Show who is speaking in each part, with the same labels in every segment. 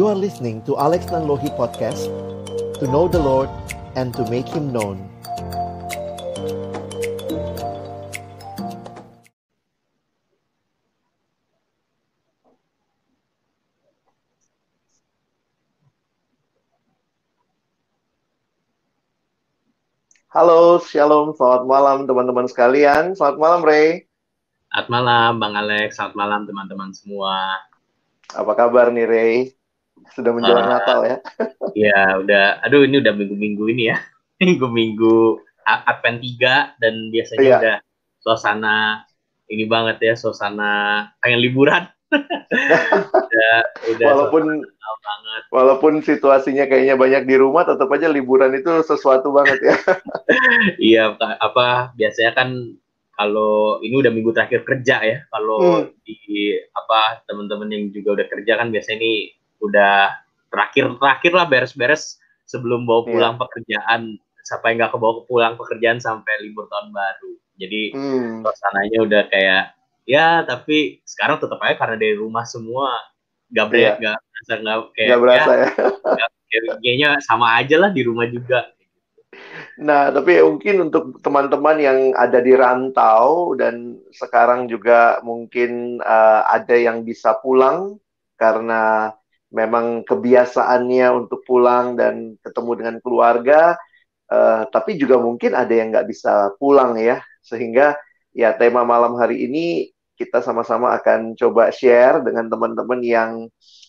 Speaker 1: You are listening to Alex Nanlohi Podcast To know the Lord and to make Him known Halo, shalom, selamat malam teman-teman sekalian. Selamat malam, Ray.
Speaker 2: Selamat malam, Bang Alex. Selamat malam, teman-teman semua.
Speaker 1: Apa kabar nih, Ray? Sudah menjelang uh, Natal ya?
Speaker 2: Iya, udah. Aduh, ini udah minggu-minggu ini ya. Minggu-minggu Advent 3 dan biasanya iya. udah suasana ini banget ya, suasana pengen liburan.
Speaker 1: udah, udah walaupun banget. walaupun situasinya kayaknya banyak di rumah, tetap aja liburan itu sesuatu banget ya.
Speaker 2: iya, apa biasanya kan kalau ini udah minggu terakhir kerja ya. Kalau hmm. di apa teman-teman yang juga udah kerja kan biasanya ini udah terakhir terakhir lah beres-beres sebelum bawa iya. pulang yeah. pekerjaan. Siapa yang nggak kebawa pulang pekerjaan sampai libur tahun baru. Jadi hmm. suasananya udah kayak ya tapi sekarang tetap aja karena dari rumah semua nggak ber yeah. gak berasa nggak kayak
Speaker 1: gak berasa ya,
Speaker 2: ya. kayaknya sama aja lah di rumah juga
Speaker 1: Nah, tapi mungkin untuk teman-teman yang ada di rantau dan sekarang juga mungkin uh, ada yang bisa pulang karena memang kebiasaannya untuk pulang dan ketemu dengan keluarga, uh, tapi juga mungkin ada yang nggak bisa pulang ya, sehingga ya tema malam hari ini kita sama-sama akan coba share dengan teman-teman yang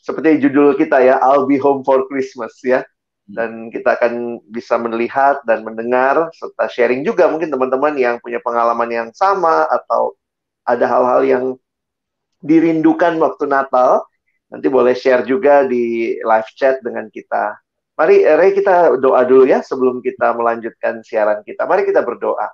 Speaker 1: seperti judul kita ya, I'll be home for Christmas ya. Hmm. Dan kita akan bisa melihat dan mendengar serta sharing juga mungkin teman-teman yang punya pengalaman yang sama atau ada hal-hal yang dirindukan waktu Natal. Nanti boleh share juga di live chat dengan kita. Mari, Ray, kita doa dulu ya sebelum kita melanjutkan siaran kita. Mari kita berdoa.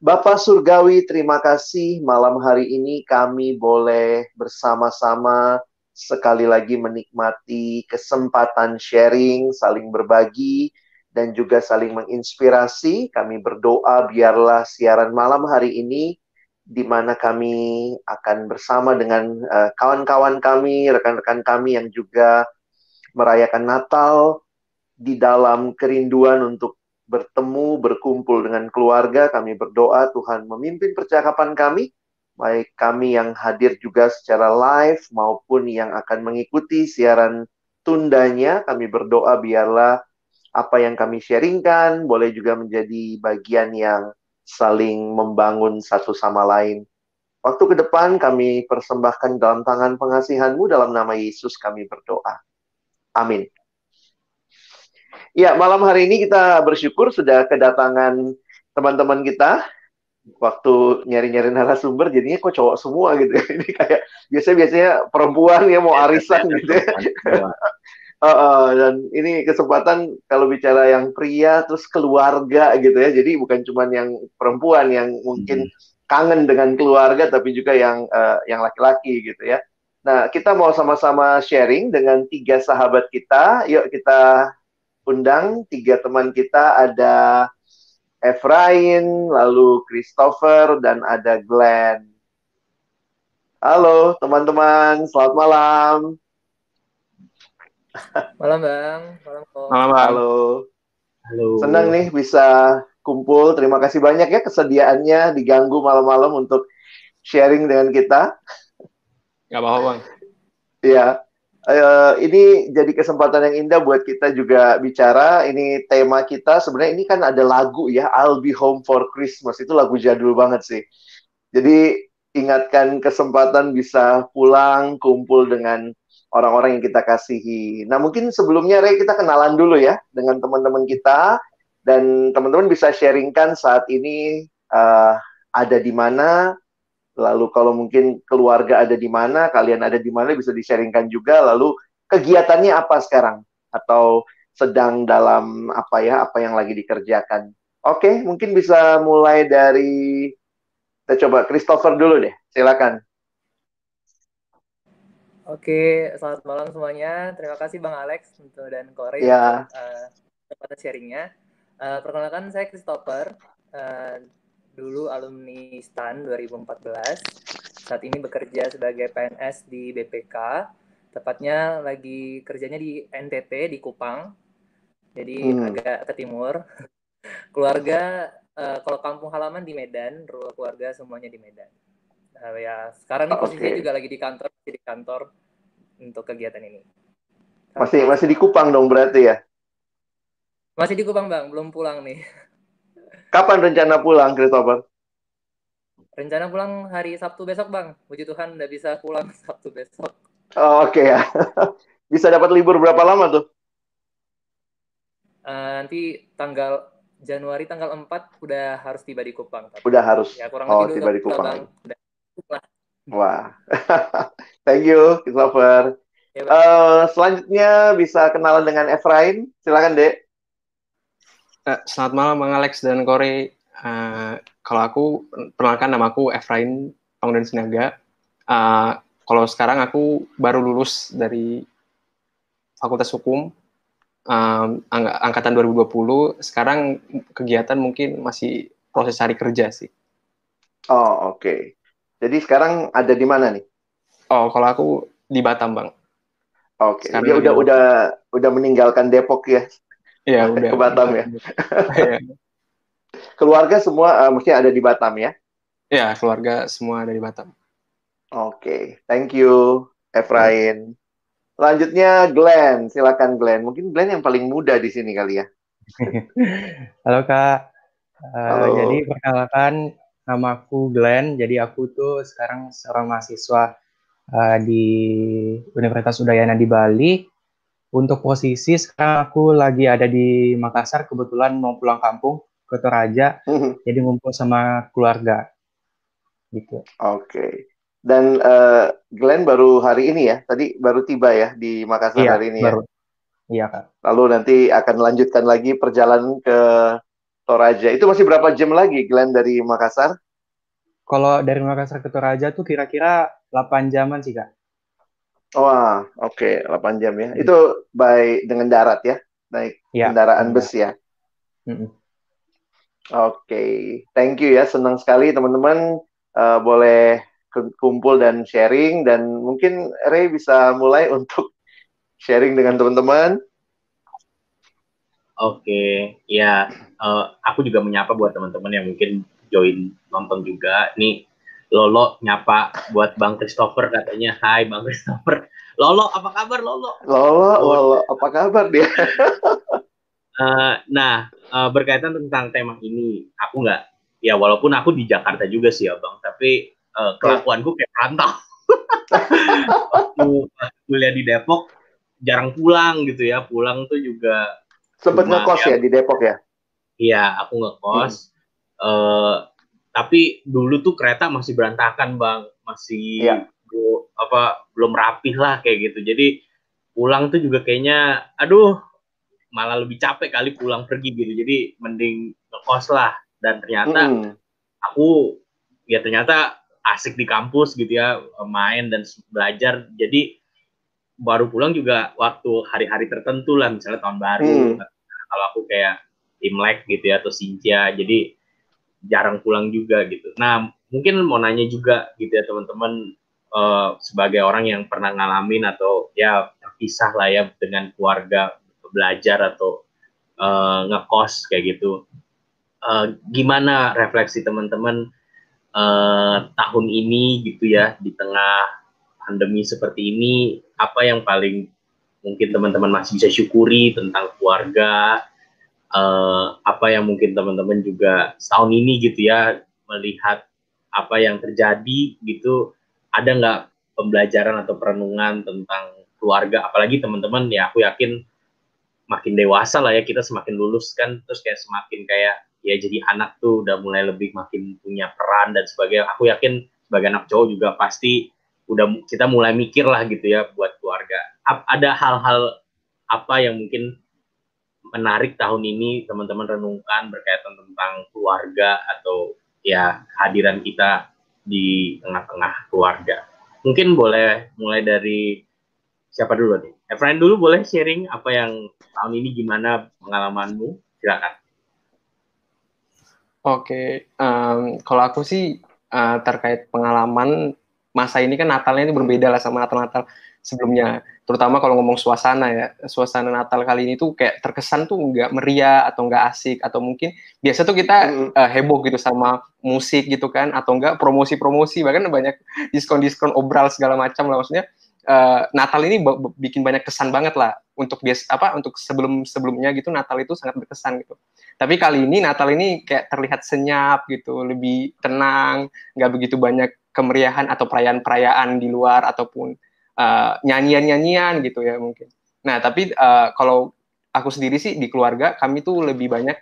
Speaker 1: Bapak Surgawi, terima kasih malam hari ini kami boleh bersama-sama sekali lagi menikmati kesempatan sharing, saling berbagi, dan juga saling menginspirasi. Kami berdoa biarlah siaran malam hari ini di mana kami akan bersama dengan uh, kawan-kawan kami, rekan-rekan kami yang juga merayakan Natal di dalam kerinduan untuk bertemu, berkumpul dengan keluarga. Kami berdoa Tuhan memimpin percakapan kami, baik kami yang hadir juga secara live maupun yang akan mengikuti siaran tundanya. Kami berdoa biarlah apa yang kami sharingkan boleh juga menjadi bagian yang saling membangun satu sama lain. Waktu ke depan kami persembahkan dalam tangan pengasihanmu dalam nama Yesus kami berdoa. Amin. Ya, malam hari ini kita bersyukur sudah kedatangan teman-teman kita. Waktu nyari-nyari narasumber, jadinya kok cowok semua gitu. Ini kayak biasanya-biasanya perempuan ya mau arisan gitu ya. Uh, uh, dan ini kesempatan kalau bicara yang pria terus keluarga gitu ya. Jadi bukan cuma yang perempuan yang mungkin hmm. kangen dengan keluarga, tapi juga yang uh, yang laki-laki gitu ya. Nah, kita mau sama-sama sharing dengan tiga sahabat kita. Yuk kita undang tiga teman kita ada Efrain, lalu Christopher, dan ada Glenn. Halo teman-teman, selamat malam.
Speaker 3: Malam bang, malam
Speaker 1: Malam bang. Halo. Halo. Senang nih bisa kumpul. Terima kasih banyak ya kesediaannya diganggu malam-malam untuk sharing dengan kita.
Speaker 2: Gak apa-apa bang.
Speaker 1: Iya uh, ini jadi kesempatan yang indah buat kita juga bicara. Ini tema kita sebenarnya ini kan ada lagu ya, I'll Be Home for Christmas. Itu lagu jadul banget sih. Jadi ingatkan kesempatan bisa pulang kumpul dengan orang-orang yang kita kasihi. Nah, mungkin sebelumnya Ray kita kenalan dulu ya dengan teman-teman kita dan teman-teman bisa sharingkan saat ini uh, ada di mana, Lalu kalau mungkin keluarga ada di mana, kalian ada di mana bisa di-sharingkan juga. Lalu kegiatannya apa sekarang? Atau sedang dalam apa ya, apa yang lagi dikerjakan. Oke, mungkin bisa mulai dari kita coba Christopher dulu deh. Silakan.
Speaker 3: Oke, selamat malam semuanya. Terima kasih Bang Alex dan Corey
Speaker 1: ya.
Speaker 3: untuk uh, sharingnya. Uh, perkenalkan saya Christopher. Uh, dulu alumni STAN 2014. Saat ini bekerja sebagai PNS di BPK, tepatnya lagi kerjanya di NTT di Kupang jadi hmm. agak ke timur keluarga uh, kalau kampung halaman di Medan keluarga semuanya di Medan uh, ya sekarang ini posisinya okay. juga lagi di kantor di kantor untuk kegiatan ini
Speaker 1: masih masih di Kupang dong berarti ya
Speaker 3: masih di Kupang bang belum pulang nih
Speaker 1: kapan rencana pulang Christopher
Speaker 3: rencana pulang hari Sabtu besok bang puji Tuhan udah bisa pulang Sabtu besok
Speaker 1: oh, oke okay, ya bisa dapat libur berapa lama tuh
Speaker 3: uh, nanti tanggal Januari tanggal 4 udah harus tiba di Kupang.
Speaker 1: Tapi. Udah harus. Ya, kurang oh, lebih tiba di Kupang. Udah. Wah. Thank you, Christopher. Ya, uh, selanjutnya bisa kenalan dengan Efrain. Silakan, Dek.
Speaker 4: Uh, selamat malam, Bang Alex dan Kore. Uh, kalau aku, perkenalkan nama aku Efrain Pangudin Sinaga. Uh, kalau sekarang aku baru lulus dari Fakultas Hukum um, ang angkatan 2020 sekarang kegiatan mungkin masih proses cari kerja sih.
Speaker 1: Oh oke. Okay. Jadi sekarang ada di mana nih?
Speaker 4: Oh kalau aku di Batam bang.
Speaker 1: Oke. Okay. Dia udah udah udah meninggalkan Depok ya?
Speaker 4: Iya udah.
Speaker 1: Ke Batam ya. Iya. keluarga semua uh, mesti ada di Batam ya?
Speaker 4: Iya keluarga semua ada di Batam.
Speaker 1: Oke, okay. thank you, Efrain. Selanjutnya Glenn, silakan Glenn. Mungkin Glenn yang paling muda di sini kali ya.
Speaker 5: Halo Kak. Uh, Halo. Jadi perkenalkan nama aku Glenn. Jadi aku tuh sekarang seorang mahasiswa uh, di Universitas Udayana di Bali. Untuk posisi sekarang aku lagi ada di Makassar. Kebetulan mau pulang kampung ke Toraja. Mhm. Jadi ngumpul sama keluarga. Gitu.
Speaker 1: Oke. Okay. Dan uh, Glenn baru hari ini ya, tadi baru tiba ya di Makassar iya, hari ini ya? baru. ya.
Speaker 5: Iya kak.
Speaker 1: Lalu nanti akan lanjutkan lagi perjalanan ke Toraja. Itu masih berapa jam lagi Glenn dari Makassar?
Speaker 5: Kalau dari Makassar ke Toraja tuh kira-kira 8 jaman sih kak.
Speaker 1: Wah, oke, okay, 8 jam ya. Itu by dengan darat ya, naik ya, kendaraan bus ya. Mm -mm. Oke, okay. thank you ya, senang sekali teman-teman uh, boleh kumpul dan sharing dan mungkin Ray bisa mulai untuk sharing dengan teman-teman.
Speaker 2: Oke, ya uh, aku juga menyapa buat teman-teman yang mungkin join nonton juga. Nih Lolo nyapa buat Bang Christopher katanya, Hai Bang Christopher. Lolo, apa kabar Lolo?
Speaker 1: Lolo, Lolo, apa kabar dia?
Speaker 2: uh, nah, uh, berkaitan tentang tema ini, aku nggak, ya walaupun aku di Jakarta juga sih ya Bang, tapi uh, kelakuanku kayak rantau. Waktu kuliah di Depok jarang pulang gitu ya, pulang tuh juga
Speaker 1: sempet ngekos ya, ya di Depok ya?
Speaker 2: Iya, aku ngekos. Hmm. Uh, tapi dulu tuh kereta masih berantakan bang, masih ya. bu, apa belum rapih lah kayak gitu. Jadi pulang tuh juga kayaknya, aduh malah lebih capek kali pulang pergi gitu. Jadi mending ngekos lah. Dan ternyata hmm. aku ya ternyata asik di kampus gitu ya main dan belajar jadi baru pulang juga waktu hari-hari tertentu lah misalnya tahun baru hmm. kalau aku kayak Imlek gitu ya atau Sintia jadi jarang pulang juga gitu nah mungkin mau nanya juga gitu ya teman-teman uh, sebagai orang yang pernah ngalamin atau ya terpisah lah ya dengan keluarga belajar atau uh, ngekos kayak gitu uh, gimana refleksi teman-teman uh, tahun ini gitu ya di tengah pandemi seperti ini apa yang paling mungkin teman-teman masih bisa syukuri tentang keluarga uh, apa yang mungkin teman-teman juga tahun ini gitu ya melihat apa yang terjadi gitu ada nggak pembelajaran atau perenungan tentang keluarga? Apalagi teman-teman ya aku yakin makin dewasa lah ya kita semakin lulus kan terus kayak semakin kayak ya jadi anak tuh udah mulai lebih makin punya peran dan sebagainya. Aku yakin sebagai anak cowok juga pasti udah kita mulai mikir lah gitu ya buat keluarga. Ada hal-hal apa yang mungkin menarik tahun ini teman-teman renungkan berkaitan tentang keluarga atau ya kehadiran kita di tengah-tengah keluarga? Mungkin boleh mulai dari siapa dulu nih Efrain dulu boleh sharing apa yang tahun ini gimana pengalamanmu? Silakan.
Speaker 4: Oke, um, kalau aku sih uh, terkait pengalaman masa ini kan Natalnya ini berbeda lah sama Natal-Natal sebelumnya. Terutama kalau ngomong suasana ya, suasana Natal kali ini tuh kayak terkesan tuh nggak meriah atau nggak asik. Atau mungkin biasa tuh kita uh, heboh gitu sama musik gitu kan. Atau enggak promosi-promosi. Bahkan banyak diskon-diskon obral segala macam lah. Maksudnya uh, Natal ini bikin banyak kesan banget lah untuk bias apa untuk sebelum sebelumnya gitu Natal itu sangat berkesan gitu. Tapi kali ini Natal ini kayak terlihat senyap gitu, lebih tenang, nggak begitu banyak kemeriahan atau perayaan-perayaan di luar ataupun uh, nyanyian-nyanyian gitu ya mungkin. Nah tapi uh, kalau aku sendiri sih di keluarga kami tuh lebih banyak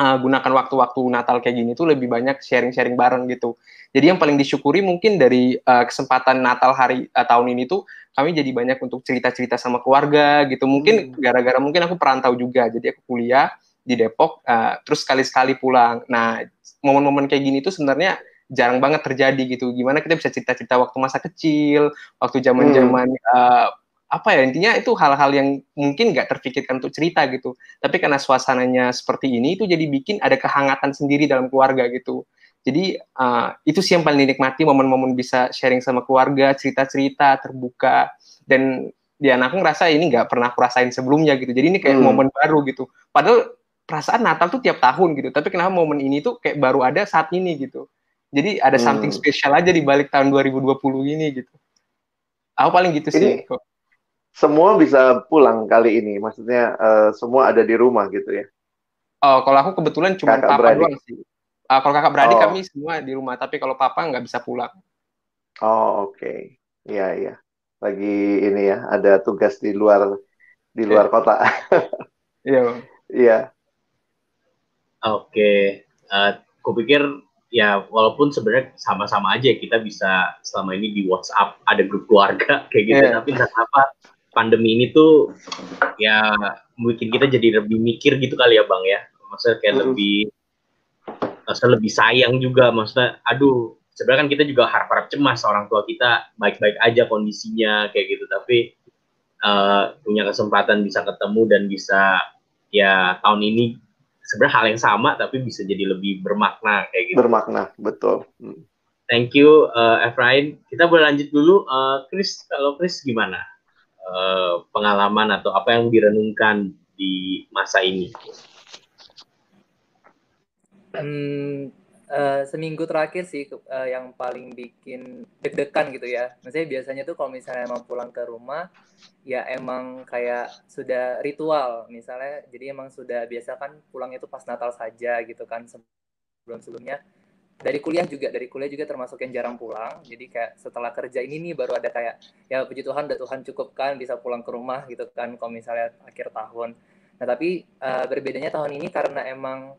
Speaker 4: uh, gunakan waktu-waktu Natal kayak gini tuh lebih banyak sharing-sharing bareng gitu. Jadi yang paling disyukuri mungkin dari uh, kesempatan Natal hari uh, tahun ini tuh kami jadi banyak untuk cerita-cerita sama keluarga gitu. Mungkin hmm. gara-gara mungkin aku perantau juga, jadi aku kuliah di Depok, uh, terus sekali-sekali pulang. Nah momen-momen kayak gini tuh sebenarnya jarang banget terjadi gitu. Gimana kita bisa cerita-cerita waktu masa kecil, waktu zaman-zaman hmm. uh, apa ya intinya itu hal-hal yang mungkin nggak terpikirkan untuk cerita gitu. Tapi karena suasananya seperti ini itu jadi bikin ada kehangatan sendiri dalam keluarga gitu. Jadi uh, itu sih yang paling dinikmati momen-momen bisa sharing sama keluarga, cerita-cerita terbuka dan dia aku ngerasa ini nggak pernah aku rasain sebelumnya gitu. Jadi ini kayak hmm. momen baru gitu. Padahal perasaan Natal tuh tiap tahun gitu. Tapi kenapa momen ini tuh kayak baru ada saat ini gitu. Jadi ada something hmm. spesial aja di balik tahun 2020 ini gitu. Aku paling gitu sih. Ini,
Speaker 1: semua bisa pulang kali ini, maksudnya uh, semua ada di rumah gitu ya.
Speaker 4: Oh, kalau aku kebetulan cuma kakak papa beradik. doang sih. Uh, kalau kakak beradik oh. kami semua di rumah, tapi kalau papa nggak bisa pulang.
Speaker 1: Oh oke, okay. iya iya. Lagi ini ya, ada tugas di luar di luar yeah. kota.
Speaker 4: Iya.
Speaker 1: Iya.
Speaker 2: Oke, uh, kupikir ya walaupun sebenarnya sama-sama aja kita bisa selama ini di WhatsApp ada grup keluarga kayak gitu. Yeah. tapi kenapa pandemi ini tuh ya mungkin kita jadi lebih mikir gitu kali ya bang ya. Maksudnya kayak mm. lebih maksudnya lebih sayang juga. Maksudnya aduh sebenarnya kan kita juga harap-harap cemas orang tua kita baik-baik aja kondisinya kayak gitu. Tapi uh, punya kesempatan bisa ketemu dan bisa ya tahun ini sebenarnya hal yang sama tapi bisa jadi lebih bermakna kayak gitu.
Speaker 1: Bermakna, betul. Hmm.
Speaker 2: Thank you uh, Efrain. Kita boleh lanjut dulu. Uh, Chris, kalau Chris gimana uh, pengalaman atau apa yang direnungkan di masa ini?
Speaker 3: Hmm, uh, seminggu terakhir sih uh, yang paling bikin deg-degan gitu ya. Maksudnya biasanya tuh kalau misalnya emang pulang ke rumah ya emang kayak sudah ritual. Misalnya jadi emang sudah biasa kan pulang itu pas Natal saja gitu kan sebelum sebelumnya dari kuliah juga dari kuliah juga termasuk yang jarang pulang. Jadi kayak setelah kerja ini nih baru ada kayak ya puji Tuhan udah Tuhan cukupkan bisa pulang ke rumah gitu kan kalau misalnya akhir tahun. Nah tapi uh, berbedanya tahun ini karena emang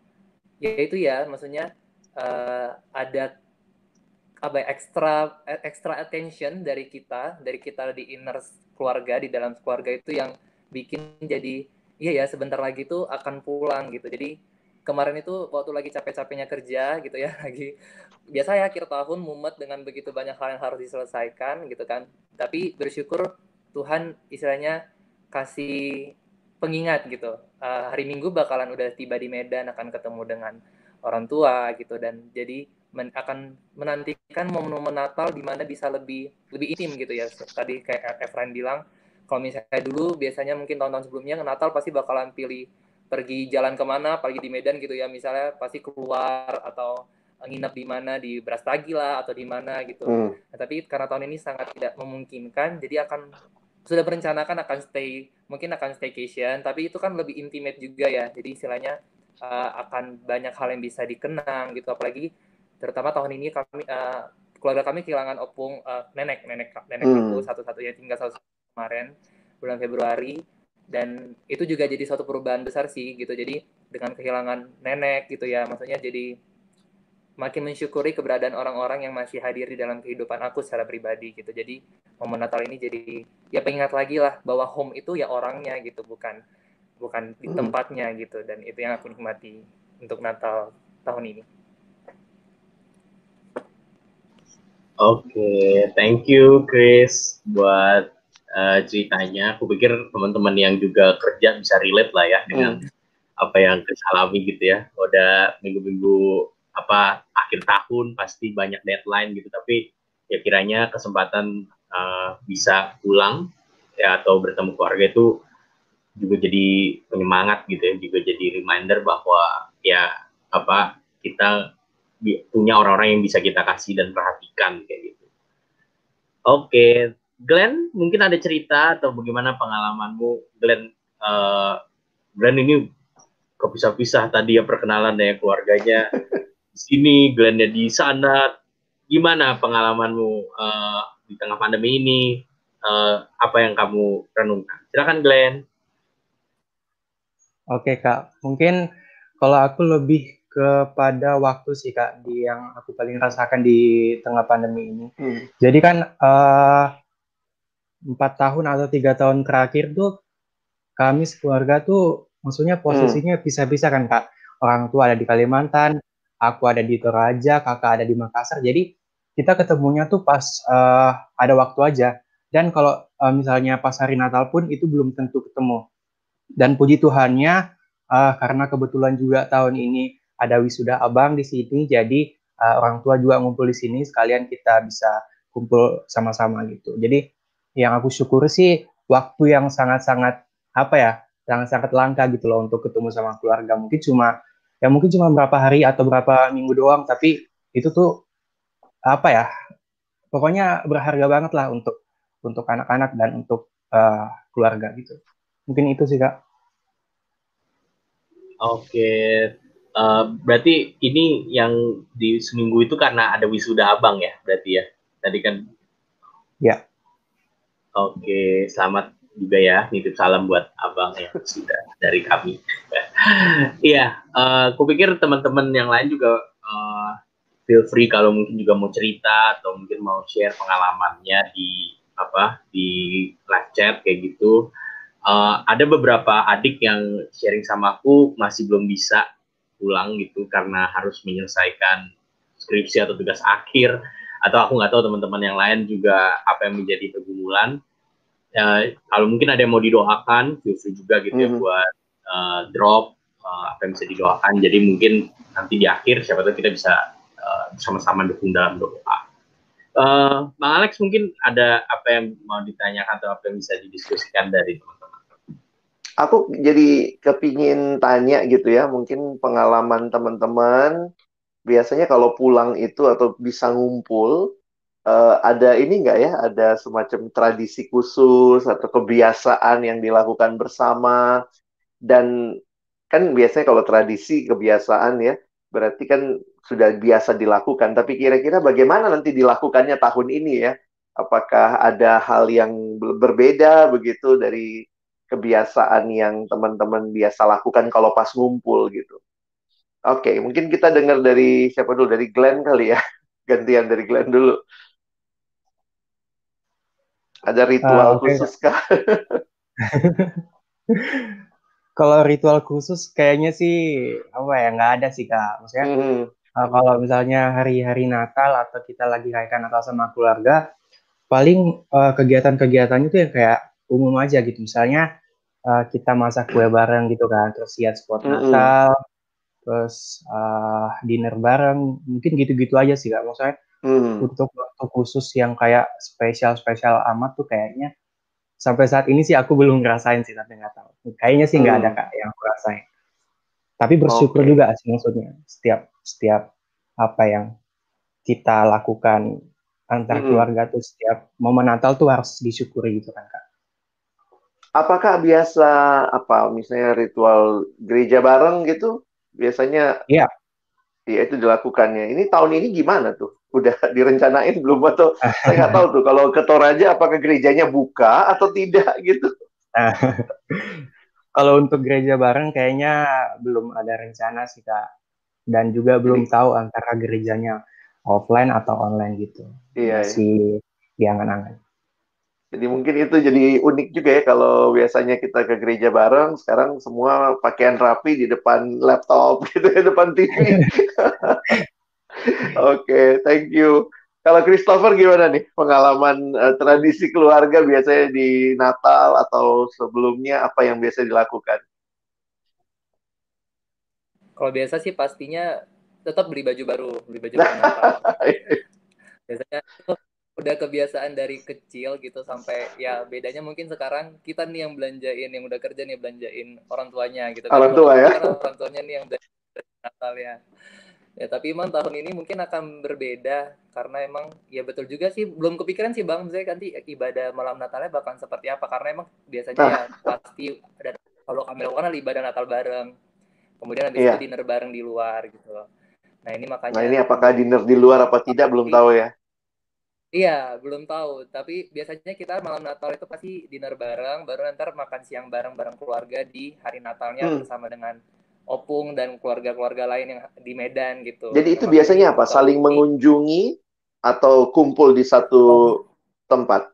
Speaker 3: ya itu ya maksudnya uh, ada apa ya, extra extra attention dari kita dari kita di inner keluarga di dalam keluarga itu yang bikin jadi iya ya sebentar lagi tuh akan pulang gitu. Jadi kemarin itu waktu lagi capek-capeknya kerja gitu ya lagi biasa ya akhir tahun mumet dengan begitu banyak hal yang harus diselesaikan gitu kan. Tapi bersyukur Tuhan istilahnya kasih pengingat gitu. Uh, hari Minggu bakalan udah tiba di Medan akan ketemu dengan orang tua gitu dan jadi men akan menantikan momen-momen Natal di mana bisa lebih lebih intim gitu ya. Tadi kayak Efrain bilang, kalau misalnya dulu biasanya mungkin tahun-tahun sebelumnya Natal pasti bakalan pilih pergi jalan ke mana, pergi di Medan gitu ya, misalnya pasti keluar atau nginep di mana di Brastagi lah atau di mana gitu. Hmm. Nah, tapi karena tahun ini sangat tidak memungkinkan, jadi akan sudah berencanakan akan stay, mungkin akan staycation, tapi itu kan lebih intimate juga ya. Jadi istilahnya uh, akan banyak hal yang bisa dikenang gitu, apalagi terutama tahun ini kami uh, keluarga kami kehilangan opung uh, nenek nenek nenek hmm. itu satu-satunya tinggal satu kemarin bulan Februari. Dan itu juga jadi suatu perubahan besar sih gitu. Jadi dengan kehilangan nenek gitu ya maksudnya jadi makin mensyukuri keberadaan orang-orang yang masih hadir di dalam kehidupan aku secara pribadi gitu. Jadi momen Natal ini jadi ya pengingat lagi lah bahwa home itu ya orangnya gitu bukan bukan di hmm. tempatnya gitu dan itu yang aku nikmati untuk Natal tahun ini.
Speaker 2: Oke, okay, thank you Chris buat uh, ceritanya. Aku pikir teman-teman yang juga kerja bisa relate lah ya dengan hmm. apa yang Chris alami gitu ya. Udah minggu-minggu apa akhir tahun pasti banyak deadline gitu, tapi ya kiranya kesempatan uh, bisa pulang ya atau bertemu keluarga itu juga jadi penyemangat gitu ya juga jadi reminder bahwa ya apa kita punya orang-orang yang bisa kita kasih dan perhatikan kayak gitu. Oke, Glenn mungkin ada cerita atau bagaimana pengalamanmu? Glenn uh, Glenn ini kepisah-pisah tadi ya perkenalan dengan keluarganya. Di sini Glennnya di sana. Gimana pengalamanmu uh, di tengah pandemi ini? Uh, apa yang kamu renungkan? Silakan Glenn
Speaker 5: Oke kak mungkin kalau aku lebih kepada waktu sih kak di yang aku paling rasakan di tengah pandemi ini. Hmm. Jadi kan eh, empat uh, tahun atau tiga tahun terakhir tuh kami sekeluarga tuh maksudnya posisinya hmm. bisa-bisa kan kak. Orang tua ada di Kalimantan, aku ada di Toraja, kakak ada di Makassar. Jadi kita ketemunya tuh pas uh, ada waktu aja. Dan kalau uh, misalnya pas hari Natal pun itu belum tentu ketemu. Dan puji Tuhannya uh, karena kebetulan juga tahun ini ada wisuda abang di sini, jadi uh, orang tua juga ngumpul di sini, sekalian kita bisa kumpul sama-sama gitu. Jadi yang aku syukur sih waktu yang sangat-sangat apa ya, sangat-sangat langka gitu loh untuk ketemu sama keluarga. Mungkin cuma ya mungkin cuma berapa hari atau berapa minggu doang, tapi itu tuh apa ya, pokoknya berharga banget lah untuk untuk anak-anak dan untuk uh, keluarga gitu. Mungkin itu sih kak.
Speaker 2: Oke, Uh, berarti ini yang di seminggu itu karena ada wisuda abang ya, berarti ya. Tadi kan.
Speaker 5: Ya.
Speaker 2: Oke, selamat juga ya. Nitip salam buat abang ya sudah dari kami. Iya, uh, aku pikir teman-teman yang lain juga uh, feel free kalau mungkin juga mau cerita atau mungkin mau share pengalamannya di apa di live chat kayak gitu. Uh, ada beberapa adik yang sharing sama aku masih belum bisa pulang gitu karena harus menyelesaikan skripsi atau tugas akhir atau aku nggak tahu teman-teman yang lain juga apa yang menjadi pergumulan ya, kalau mungkin ada yang mau didoakan justru juga gitu mm -hmm. ya mhm. buat uh, drop uh, apa yang bisa didoakan jadi mungkin nanti di akhir siapa tahu kita bisa uh, sama-sama dukung dalam doa uh, Bang Alex mungkin ada apa yang mau ditanyakan atau apa yang bisa didiskusikan dari teman
Speaker 1: aku jadi kepingin tanya gitu ya, mungkin pengalaman teman-teman. Biasanya kalau pulang itu atau bisa ngumpul, uh, ada ini enggak ya, ada semacam tradisi khusus atau kebiasaan yang dilakukan bersama. Dan kan biasanya kalau tradisi kebiasaan ya, berarti kan sudah biasa dilakukan, tapi kira-kira bagaimana nanti dilakukannya tahun ini ya? Apakah ada hal yang berbeda begitu dari kebiasaan yang teman-teman biasa lakukan kalau pas ngumpul gitu. Oke, okay, mungkin kita dengar dari siapa dulu? Dari Glenn kali ya. Gantian dari Glenn dulu. Ada ritual uh, okay. khusus kah?
Speaker 5: kalau ritual khusus kayaknya sih apa ya nggak ada sih kak. Maksudnya mm. uh, kalau misalnya hari-hari Natal atau kita lagi rayakan Natal sama keluarga, paling uh, kegiatan-kegiatannya tuh yang kayak umum aja gitu misalnya uh, kita masak kue bareng gitu kan terus lihat spot mm -hmm. Natal terus uh, dinner bareng mungkin gitu-gitu aja sih kak maksudnya mm. untuk waktu khusus yang kayak spesial spesial amat tuh kayaknya sampai saat ini sih aku belum ngerasain sih tapi nggak tahu kayaknya sih nggak mm. ada kak yang aku rasain tapi bersyukur okay. juga sih maksudnya setiap setiap apa yang kita lakukan antar mm -hmm. keluarga tuh setiap momen Natal tuh harus disyukuri gitu kan kak
Speaker 1: apakah biasa apa misalnya ritual gereja bareng gitu biasanya
Speaker 5: Iya.
Speaker 1: Iya itu dilakukannya. Ini tahun ini gimana tuh? Udah direncanain belum atau saya nggak tahu tuh kalau ke Toraja apakah gerejanya buka atau tidak gitu.
Speaker 5: kalau untuk gereja bareng kayaknya belum ada rencana sih Kak. Dan juga belum tahu antara gerejanya offline atau online gitu.
Speaker 1: Iya. iya.
Speaker 5: Masih iya. diangan-angan.
Speaker 1: Jadi mungkin itu jadi unik juga ya kalau biasanya kita ke gereja bareng, sekarang semua pakaian rapi di depan laptop gitu ya, depan TV. Oke, okay, thank you. Kalau Christopher gimana nih pengalaman uh, tradisi keluarga biasanya di Natal atau sebelumnya apa yang biasa dilakukan?
Speaker 3: Kalau biasa sih pastinya tetap beli baju baru, beli baju baru Natal. biasanya kebiasaan dari kecil gitu sampai ya bedanya mungkin sekarang kita nih yang belanjain yang udah kerja nih belanjain orang tuanya gitu
Speaker 1: orang tua ya.
Speaker 3: Kan orang tuanya nih yang Natal ya. Ya tapi emang tahun ini mungkin akan berbeda karena emang ya betul juga sih belum kepikiran sih bang saya nanti ibadah malam Natalnya bakal seperti apa karena emang biasanya ya pasti ada kalau kami lakukan ibadah Natal bareng kemudian habis yeah. itu dinner bareng di luar gitu nah ini makanya
Speaker 1: nah ini apakah dinner di luar apa tidak belum tahu ya
Speaker 3: Iya, belum tahu. Tapi biasanya kita malam Natal itu pasti dinner bareng, baru nanti makan siang bareng-bareng keluarga di hari Natalnya hmm. bersama dengan opung dan keluarga-keluarga lain yang di Medan gitu.
Speaker 1: Jadi itu biasanya apa? Saling mengunjungi atau kumpul di satu oh. tempat?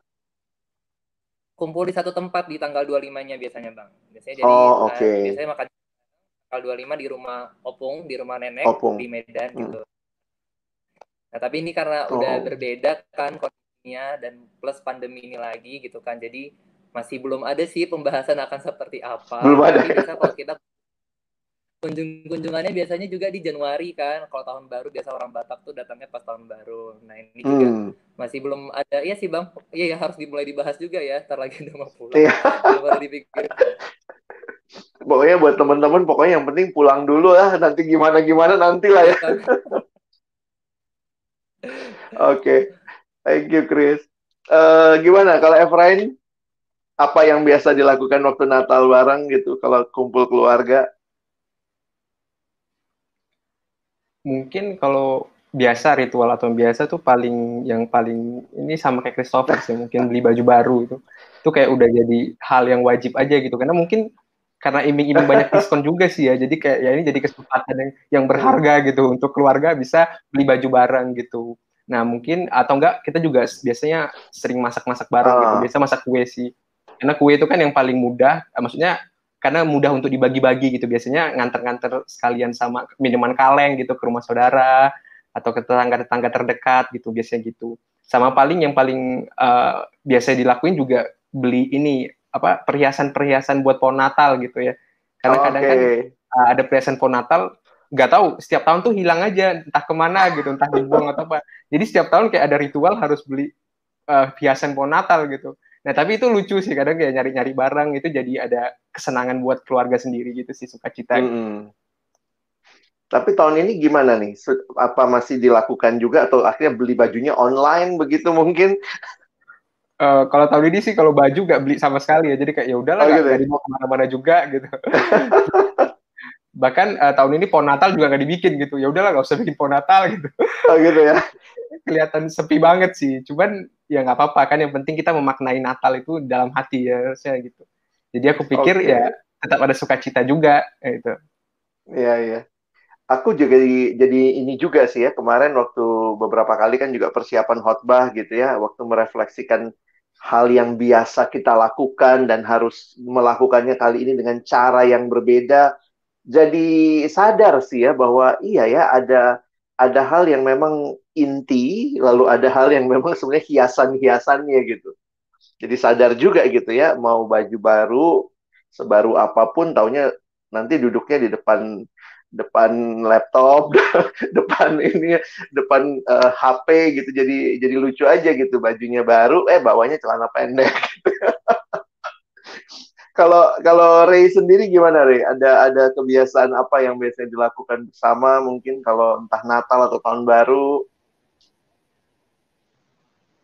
Speaker 3: Kumpul di satu tempat di tanggal 25-nya biasanya, Bang. Biasanya
Speaker 1: jadi oh, okay. uh,
Speaker 3: biasanya makan tanggal 25 di rumah opung, di rumah nenek opung. di Medan hmm. gitu. Nah, tapi ini karena oh. udah berbeda kan kondisinya dan plus pandemi ini lagi gitu kan. Jadi masih belum ada sih pembahasan akan seperti apa.
Speaker 1: Belum ada.
Speaker 3: Tapi biasa kalau kita kunjung kunjungannya biasanya juga di Januari kan kalau tahun baru biasa orang Batak tuh datangnya pas tahun baru nah ini juga hmm. masih belum ada iya sih bang iya ya harus dimulai dibahas juga ya ntar lagi udah mau pulang iya.
Speaker 1: dipikir pokoknya buat teman-teman pokoknya yang penting pulang dulu lah nanti gimana gimana nanti lah ya iya, Oke, okay. thank you Chris. Uh, gimana kalau Efrain? Apa yang biasa dilakukan waktu Natal bareng gitu kalau kumpul keluarga?
Speaker 4: Mungkin kalau biasa ritual atau biasa tuh paling yang paling ini sama kayak Christopher sih mungkin beli baju baru itu itu kayak udah jadi hal yang wajib aja gitu karena mungkin karena iming-iming banyak diskon juga sih ya jadi kayak ya ini jadi kesempatan yang yang berharga gitu untuk keluarga bisa beli baju bareng gitu Nah mungkin atau enggak kita juga biasanya sering masak-masak bareng uh. gitu. Ah. Biasa masak kue sih. Karena kue itu kan yang paling mudah. Eh, maksudnya karena mudah untuk dibagi-bagi gitu. Biasanya nganter-nganter sekalian sama minuman kaleng gitu ke rumah saudara atau ke tetangga-tetangga terdekat gitu biasanya gitu. Sama paling yang paling uh, biasa dilakuin juga beli ini apa perhiasan-perhiasan buat pohon Natal gitu ya. Karena oh, kadang okay. kan uh, ada perhiasan pohon Natal nggak tahu setiap tahun tuh hilang aja entah ke mana gitu entah dibuang atau apa jadi setiap tahun kayak ada ritual harus beli uh, hiasan pohon Natal gitu nah tapi itu lucu sih kadang kayak nyari-nyari barang itu jadi ada kesenangan buat keluarga sendiri gitu sih sukacita gitu.
Speaker 1: hmm. tapi tahun ini gimana nih apa masih dilakukan juga atau akhirnya beli bajunya online begitu mungkin
Speaker 4: Uh, kalau tahun ini sih kalau baju nggak beli sama sekali ya. Jadi kayak ya udahlah oh, gitu ya? mau ke mana-mana juga gitu. Bahkan uh, tahun ini pohon Natal juga nggak dibikin gitu. Ya udahlah nggak usah bikin pohon Natal gitu.
Speaker 1: Oh gitu ya?
Speaker 4: Kelihatan sepi banget sih. Cuman ya nggak apa-apa kan. Yang penting kita memaknai Natal itu dalam hati ya saya gitu. Jadi aku pikir okay. ya tetap ada sukacita juga ya itu
Speaker 1: iya iya. Aku juga jadi, jadi ini juga sih ya kemarin waktu beberapa kali kan juga persiapan khotbah gitu ya waktu merefleksikan hal yang biasa kita lakukan dan harus melakukannya kali ini dengan cara yang berbeda jadi sadar sih ya bahwa iya ya ada ada hal yang memang inti lalu ada hal yang memang sebenarnya hiasan-hiasannya gitu. Jadi sadar juga gitu ya mau baju baru sebaru apa pun taunya nanti duduknya di depan depan laptop, depan ini, depan uh, eh, HP gitu. Jadi jadi lucu aja gitu bajunya baru, eh bawanya celana pendek. Kalau kalau Ray sendiri gimana Ray? Ada ada kebiasaan apa yang biasanya dilakukan bersama mungkin kalau entah Natal atau tahun baru?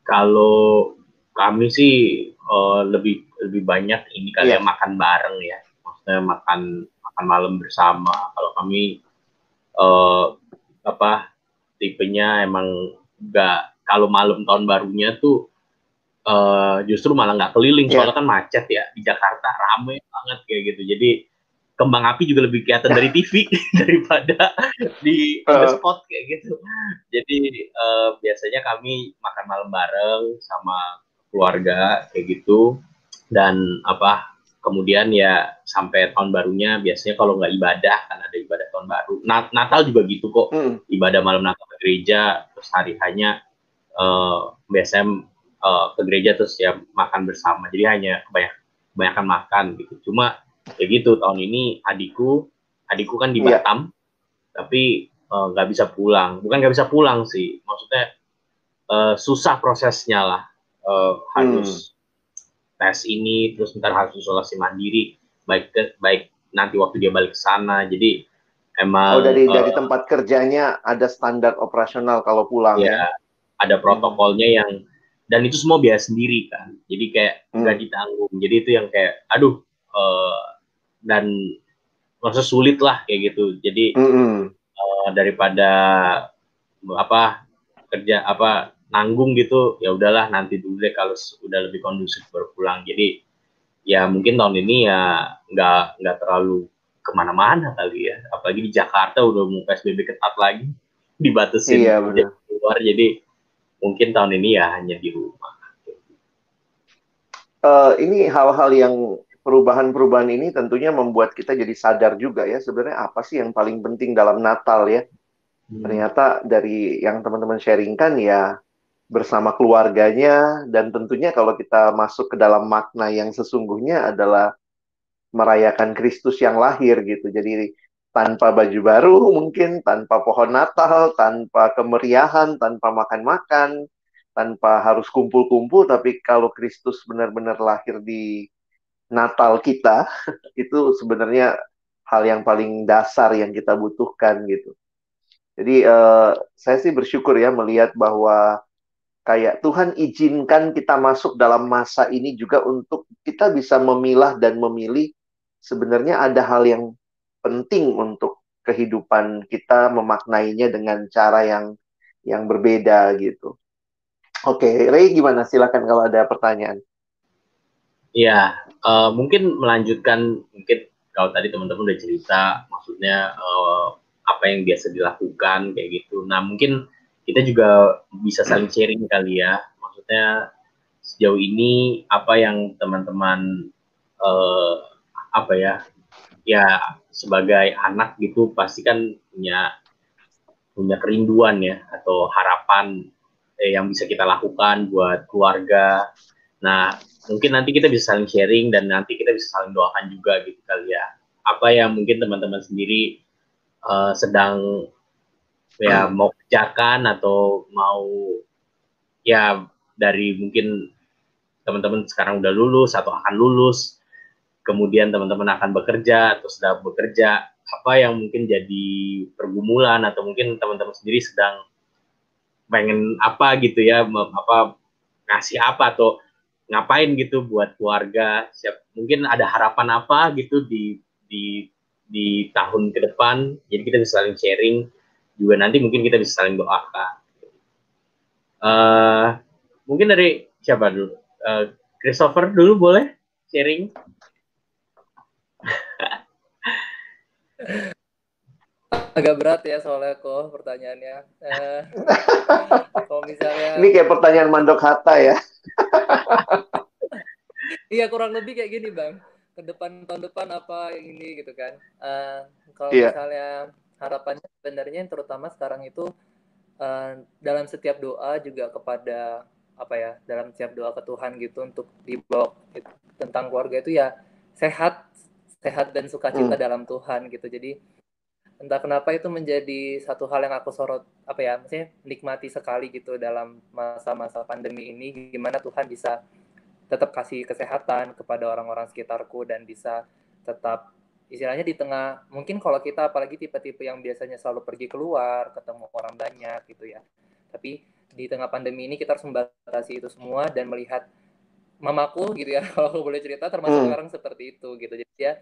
Speaker 2: Kalau kami sih uh, lebih lebih banyak ini kali yeah. ya makan bareng ya. Maksudnya makan makan malam bersama. Kalau kami uh, apa tipenya emang enggak kalau malam tahun barunya tuh uh, justru malah nggak keliling yeah. soalnya kan macet ya di Jakarta rame banget kayak gitu jadi kembang api juga lebih kelihatan dari TV daripada di uh. spot kayak gitu jadi uh, biasanya kami makan malam bareng sama keluarga kayak gitu dan apa kemudian ya sampai tahun barunya biasanya kalau nggak ibadah kan ada ibadah tahun baru Natal juga gitu kok mm. ibadah malam Natal ke gereja terus hari hanya uh, biasanya uh, ke gereja terus ya makan bersama jadi hanya kebanyakan kebanyakan makan gitu cuma ya gitu tahun ini adikku adikku kan di iya. Batam yeah. tapi eh, nggak uh, bisa pulang bukan nggak bisa pulang sih maksudnya uh, susah prosesnya lah uh, harus hmm. Tes ini terus ntar harus isolasi mandiri. Baik ke, baik nanti waktu dia balik ke sana. Jadi emang
Speaker 1: oh dari uh, dari tempat kerjanya ada standar operasional kalau pulang ya,
Speaker 2: ya? ada protokolnya yang dan itu semua biaya sendiri kan. Jadi kayak hmm. nggak ditanggung. Jadi itu yang kayak aduh uh, dan merasa sulit lah kayak gitu. Jadi -hmm. uh, daripada apa kerja apa nanggung gitu ya udahlah nanti dulu deh kalau udah lebih kondusif baru pulang. Jadi ya mungkin tahun ini ya nggak nggak terlalu ke mana-mana kali ya. Apalagi di Jakarta udah mau psbb ketat lagi dibatasin iya, keluar jadi mungkin tahun ini ya hanya di rumah.
Speaker 1: Uh, ini hal-hal yang perubahan-perubahan ini tentunya membuat kita jadi sadar juga ya sebenarnya apa sih yang paling penting dalam Natal ya? Hmm. ternyata dari yang teman-teman sharingkan ya bersama keluarganya dan tentunya kalau kita masuk ke dalam makna yang sesungguhnya adalah merayakan Kristus yang lahir gitu. Jadi tanpa baju baru mungkin, tanpa pohon Natal, tanpa kemeriahan, tanpa makan-makan, tanpa harus kumpul-kumpul tapi kalau Kristus benar-benar lahir di Natal kita itu sebenarnya hal yang paling dasar yang kita butuhkan gitu. Jadi uh, saya sih bersyukur ya melihat bahwa kayak Tuhan izinkan kita masuk dalam masa ini juga untuk kita bisa memilah dan memilih sebenarnya ada hal yang penting untuk kehidupan kita memaknainya dengan cara yang yang berbeda gitu. Oke, Ray gimana? Silakan kalau ada pertanyaan.
Speaker 2: Ya, uh, mungkin melanjutkan mungkin kalau tadi teman-teman udah cerita, maksudnya uh, apa yang biasa dilakukan kayak gitu. Nah, mungkin kita juga bisa saling sharing kali ya. Maksudnya sejauh ini apa yang teman-teman uh, apa ya ya sebagai anak gitu pasti kan punya punya kerinduan ya atau harapan eh, yang bisa kita lakukan buat keluarga. Nah mungkin nanti kita bisa saling sharing dan nanti kita bisa saling doakan juga gitu kali ya. Apa yang mungkin teman-teman sendiri uh, sedang ya hmm. mau kerjakan atau mau ya dari mungkin teman-teman sekarang udah lulus atau akan lulus kemudian teman-teman akan bekerja atau sedang bekerja apa yang mungkin jadi pergumulan atau mungkin teman-teman sendiri sedang pengen apa gitu ya apa ngasih apa atau ngapain gitu buat keluarga siap mungkin ada harapan apa gitu di di di tahun ke depan jadi kita bisa saling sharing juga nanti mungkin kita bisa saling doakan. Uh, mungkin dari siapa dulu? Uh, Christopher dulu boleh sharing?
Speaker 3: Agak berat ya soalnya kok pertanyaannya. Uh,
Speaker 1: kalau misalnya ini kayak pertanyaan mandok hatta ya.
Speaker 3: iya kurang lebih kayak gini bang. Ke depan tahun depan apa yang ini gitu kan. Uh, kalau yeah. misalnya harapannya sebenarnya yang terutama sekarang itu uh, dalam setiap doa juga kepada apa ya dalam setiap doa ke Tuhan gitu untuk dibawa gitu, tentang keluarga itu ya sehat sehat dan sukacita hmm. dalam Tuhan gitu jadi entah kenapa itu menjadi satu hal yang aku sorot apa ya maksudnya nikmati sekali gitu dalam masa-masa pandemi ini gimana Tuhan bisa tetap kasih kesehatan kepada orang-orang sekitarku dan bisa tetap istilahnya di tengah mungkin kalau kita apalagi tipe-tipe yang biasanya selalu pergi keluar ketemu orang banyak gitu ya. Tapi di tengah pandemi ini kita harus membatasi itu semua dan melihat mamaku gitu ya kalau aku boleh cerita termasuk hmm. sekarang seperti itu gitu. Jadi ya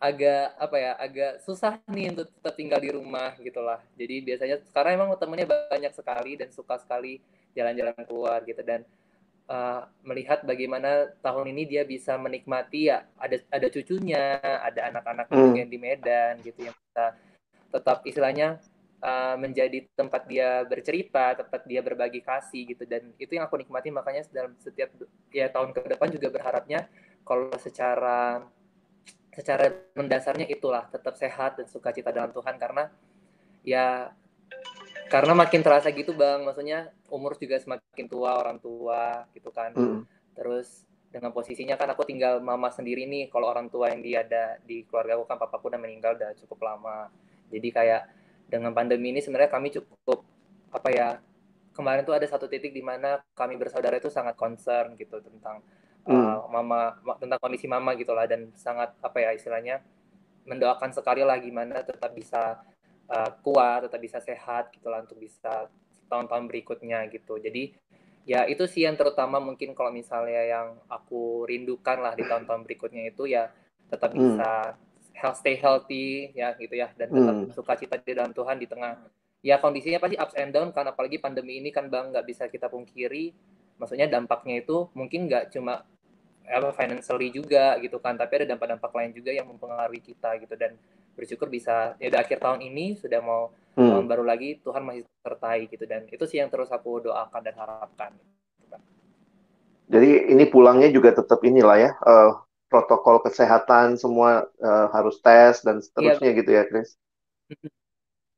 Speaker 3: agak apa ya agak susah nih untuk tetap tinggal di rumah gitulah. Jadi biasanya sekarang emang temennya banyak sekali dan suka sekali jalan-jalan keluar gitu. Dan uh, melihat bagaimana tahun ini dia bisa menikmati ya ada ada cucunya, ada anak-anak hmm. yang di Medan gitu yang bisa tetap istilahnya uh, menjadi tempat dia bercerita, tempat dia berbagi kasih gitu. Dan itu yang aku nikmati. Makanya dalam setiap ya tahun ke depan juga berharapnya kalau secara secara mendasarnya itulah tetap sehat dan sukacita dalam Tuhan. Karena ya karena makin terasa gitu bang. Maksudnya umur juga semakin tua orang tua gitu kan. Mm. terus dengan posisinya kan aku tinggal mama sendiri nih. Kalau orang tua yang dia ada di keluarga aku kan papaku udah meninggal udah cukup lama. Jadi kayak dengan pandemi ini sebenarnya kami cukup apa ya kemarin tuh ada satu titik di mana kami bersaudara itu sangat concern gitu tentang hmm. uh, mama tentang kondisi mama gitulah dan sangat apa ya istilahnya mendoakan sekali lah gimana tetap bisa uh, kuat tetap bisa sehat gitulah untuk bisa tahun-tahun berikutnya gitu jadi ya itu sih yang terutama mungkin kalau misalnya yang aku rindukan lah di tahun-tahun berikutnya itu ya tetap hmm. bisa health stay healthy ya gitu ya dan tetap hmm. suka cita di dalam Tuhan di tengah ya kondisinya pasti ups and down kan apalagi pandemi ini kan bang nggak bisa kita pungkiri maksudnya dampaknya itu mungkin nggak cuma apa financially juga gitu kan tapi ada dampak-dampak lain juga yang mempengaruhi kita gitu dan bersyukur bisa ya udah akhir tahun ini sudah mau hmm. tahun baru lagi Tuhan masih sertai gitu dan itu sih yang terus aku doakan dan harapkan
Speaker 1: jadi ini pulangnya juga tetap inilah ya uh, protokol kesehatan semua uh, harus tes dan seterusnya iya. gitu ya Chris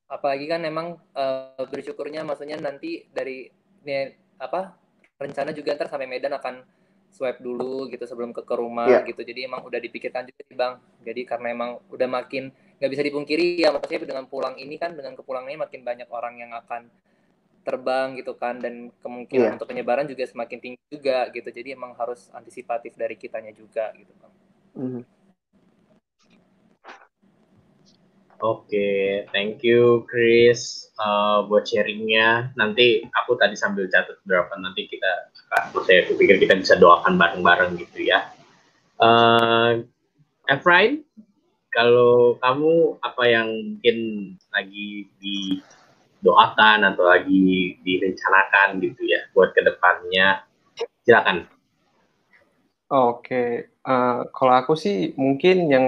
Speaker 3: apalagi kan emang uh, bersyukurnya maksudnya nanti dari ini apa rencana juga ntar sampai Medan akan swipe dulu gitu sebelum ke ke rumah yeah. gitu jadi emang udah dipikirkan juga sih bang jadi karena emang udah makin nggak bisa dipungkiri ya maksudnya dengan pulang ini kan dengan kepulangan ini makin banyak orang yang akan terbang gitu kan dan kemungkinan yeah. untuk penyebaran juga semakin tinggi juga gitu jadi emang harus antisipatif dari kitanya juga gitu bang. Mm -hmm.
Speaker 2: Oke, okay, thank you Chris uh, buat sharingnya. Nanti aku tadi sambil catat berapa nanti kita, saya pikir kita bisa doakan bareng-bareng gitu ya. Uh, Efrain, kalau kamu apa yang mungkin lagi didoakan atau lagi direncanakan gitu ya buat ke depannya, silakan.
Speaker 4: Oke, okay. uh, kalau aku sih mungkin yang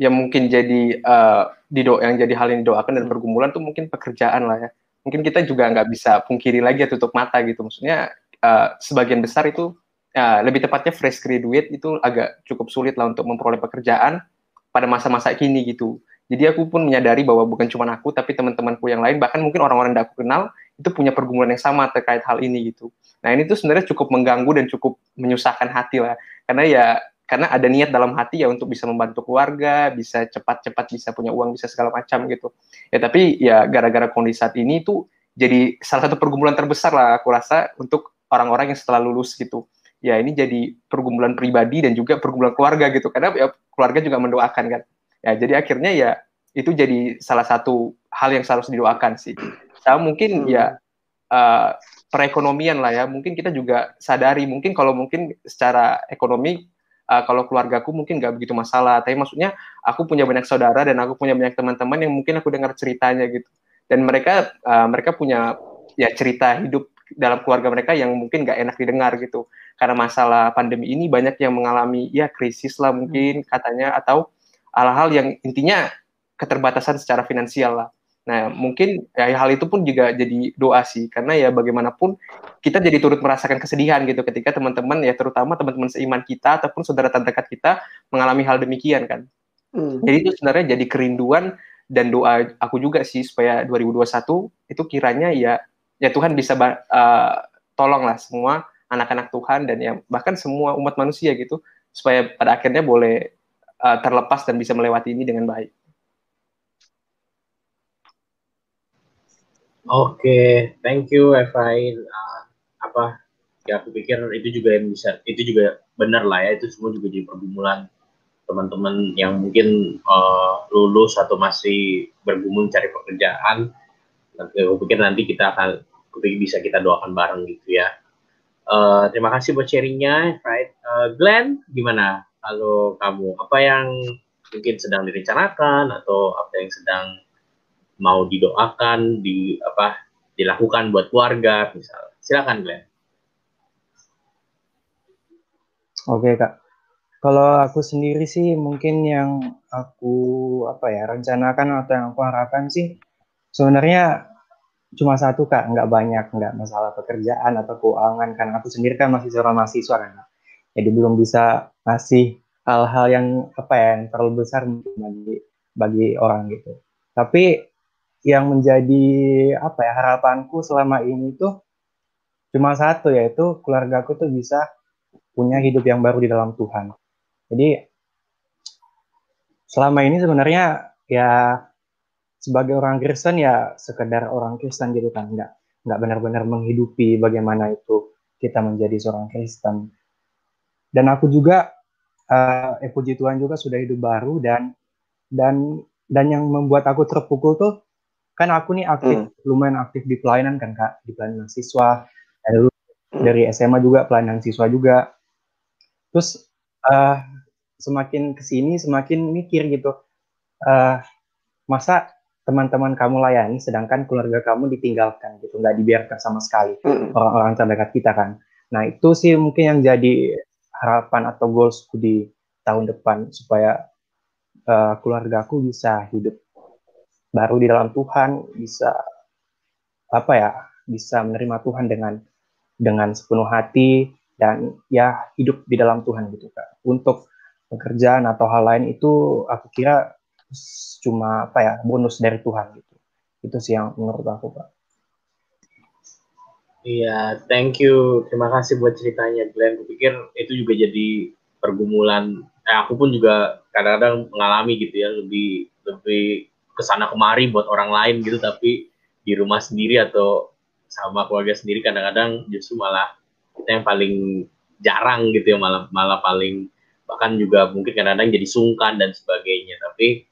Speaker 4: yang mungkin jadi uh, dido yang jadi hal yang didoakan dan pergumulan tuh mungkin pekerjaan lah ya. Mungkin kita juga nggak bisa pungkiri lagi ya tutup mata gitu. Maksudnya uh, sebagian besar itu uh, lebih tepatnya fresh graduate itu agak cukup sulit lah untuk memperoleh pekerjaan pada masa-masa kini gitu. Jadi aku pun menyadari bahwa bukan cuma aku tapi teman-temanku yang lain bahkan mungkin orang-orang yang aku kenal itu punya pergumulan yang sama terkait hal ini gitu. Nah ini tuh sebenarnya cukup mengganggu dan cukup menyusahkan hati lah. Karena ya karena ada niat dalam hati ya untuk bisa membantu keluarga, bisa cepat-cepat bisa punya uang, bisa segala macam gitu. Ya tapi ya gara-gara kondisi saat ini itu jadi salah satu pergumulan terbesar lah aku rasa untuk orang-orang yang setelah lulus gitu. Ya ini jadi pergumulan pribadi dan juga pergumulan keluarga gitu. Karena ya keluarga juga mendoakan kan. Ya jadi akhirnya ya itu jadi salah satu hal yang harus didoakan sih. Saya mungkin hmm. ya uh, perekonomian lah ya. Mungkin kita juga sadari mungkin kalau mungkin secara ekonomi uh, kalau keluargaku mungkin nggak begitu masalah tapi maksudnya aku punya banyak saudara dan aku punya banyak teman-teman yang mungkin aku dengar ceritanya gitu. Dan mereka uh, mereka punya ya cerita hidup dalam keluarga mereka yang mungkin nggak enak didengar gitu. Karena masalah pandemi ini banyak yang mengalami ya krisis lah mungkin hmm. katanya atau hal-hal yang intinya keterbatasan secara finansial lah Nah, mungkin ya, hal itu pun juga jadi doa sih, karena ya bagaimanapun kita jadi turut merasakan kesedihan gitu ketika teman-teman ya terutama teman-teman seiman kita ataupun saudara terdekat kita mengalami hal demikian kan. Hmm. Jadi itu sebenarnya jadi kerinduan dan doa aku juga sih supaya 2021 itu kiranya ya ya Tuhan bisa uh, tolonglah semua anak-anak Tuhan dan ya bahkan semua umat manusia gitu supaya pada akhirnya boleh uh, terlepas dan bisa melewati ini dengan baik.
Speaker 2: Oke, okay, thank you Evain. Uh, apa ya aku pikir itu juga yang bisa itu juga benar lah ya itu semua juga jadi pergumulan teman-teman yang mungkin uh, lulus atau masih bergumul cari pekerjaan. Nanti aku pikir nanti kita akan aku pikir bisa kita doakan bareng gitu ya. Uh, terima kasih buat sharingnya, right? Uh, Glenn, gimana kalau kamu apa yang mungkin sedang direncanakan atau apa yang sedang mau didoakan di apa dilakukan buat keluarga misal. Silakan Glenn.
Speaker 5: Oke kak. Kalau aku sendiri sih mungkin yang aku apa ya rencanakan atau yang aku harapkan sih sebenarnya cuma satu kak. Nggak banyak nggak masalah pekerjaan atau keuangan kan aku sendiri kan masih seorang mahasiswa kan jadi belum bisa ngasih hal-hal yang apa ya yang terlalu besar bagi bagi orang gitu. Tapi yang menjadi apa ya harapanku selama ini tuh cuma satu yaitu keluargaku tuh bisa punya hidup yang baru di dalam Tuhan. Jadi selama ini sebenarnya ya sebagai orang Kristen ya sekedar orang Kristen gitu kan enggak nggak benar-benar menghidupi bagaimana itu kita menjadi seorang Kristen. Dan aku juga, uh, eh puji Tuhan juga sudah hidup baru dan dan dan yang membuat aku terpukul tuh kan aku nih aktif hmm. lumayan aktif di pelayanan kan kak di pelayanan siswa lalu hmm. dari SMA juga pelayanan siswa juga terus uh, semakin ke sini semakin mikir gitu uh, masa teman-teman kamu layani sedangkan keluarga kamu ditinggalkan gitu nggak dibiarkan sama sekali hmm. orang-orang terdekat kita kan nah itu sih mungkin yang jadi harapan atau goals di tahun depan supaya uh, keluarga aku bisa hidup baru di dalam Tuhan, bisa apa ya, bisa menerima Tuhan dengan dengan sepenuh hati dan ya hidup di dalam Tuhan gitu kak. Untuk pekerjaan atau hal lain itu aku kira cuma apa ya bonus dari Tuhan gitu. Itu sih yang menurut aku kak.
Speaker 2: Iya, thank you. Terima kasih buat ceritanya, Glenn. Kupikir itu juga jadi pergumulan. Eh, aku pun juga kadang-kadang mengalami gitu ya, lebih lebih ke sana kemari buat orang lain gitu tapi di rumah sendiri atau sama keluarga sendiri kadang-kadang justru malah kita yang paling jarang gitu ya malah malah paling bahkan juga mungkin kadang-kadang jadi sungkan dan sebagainya tapi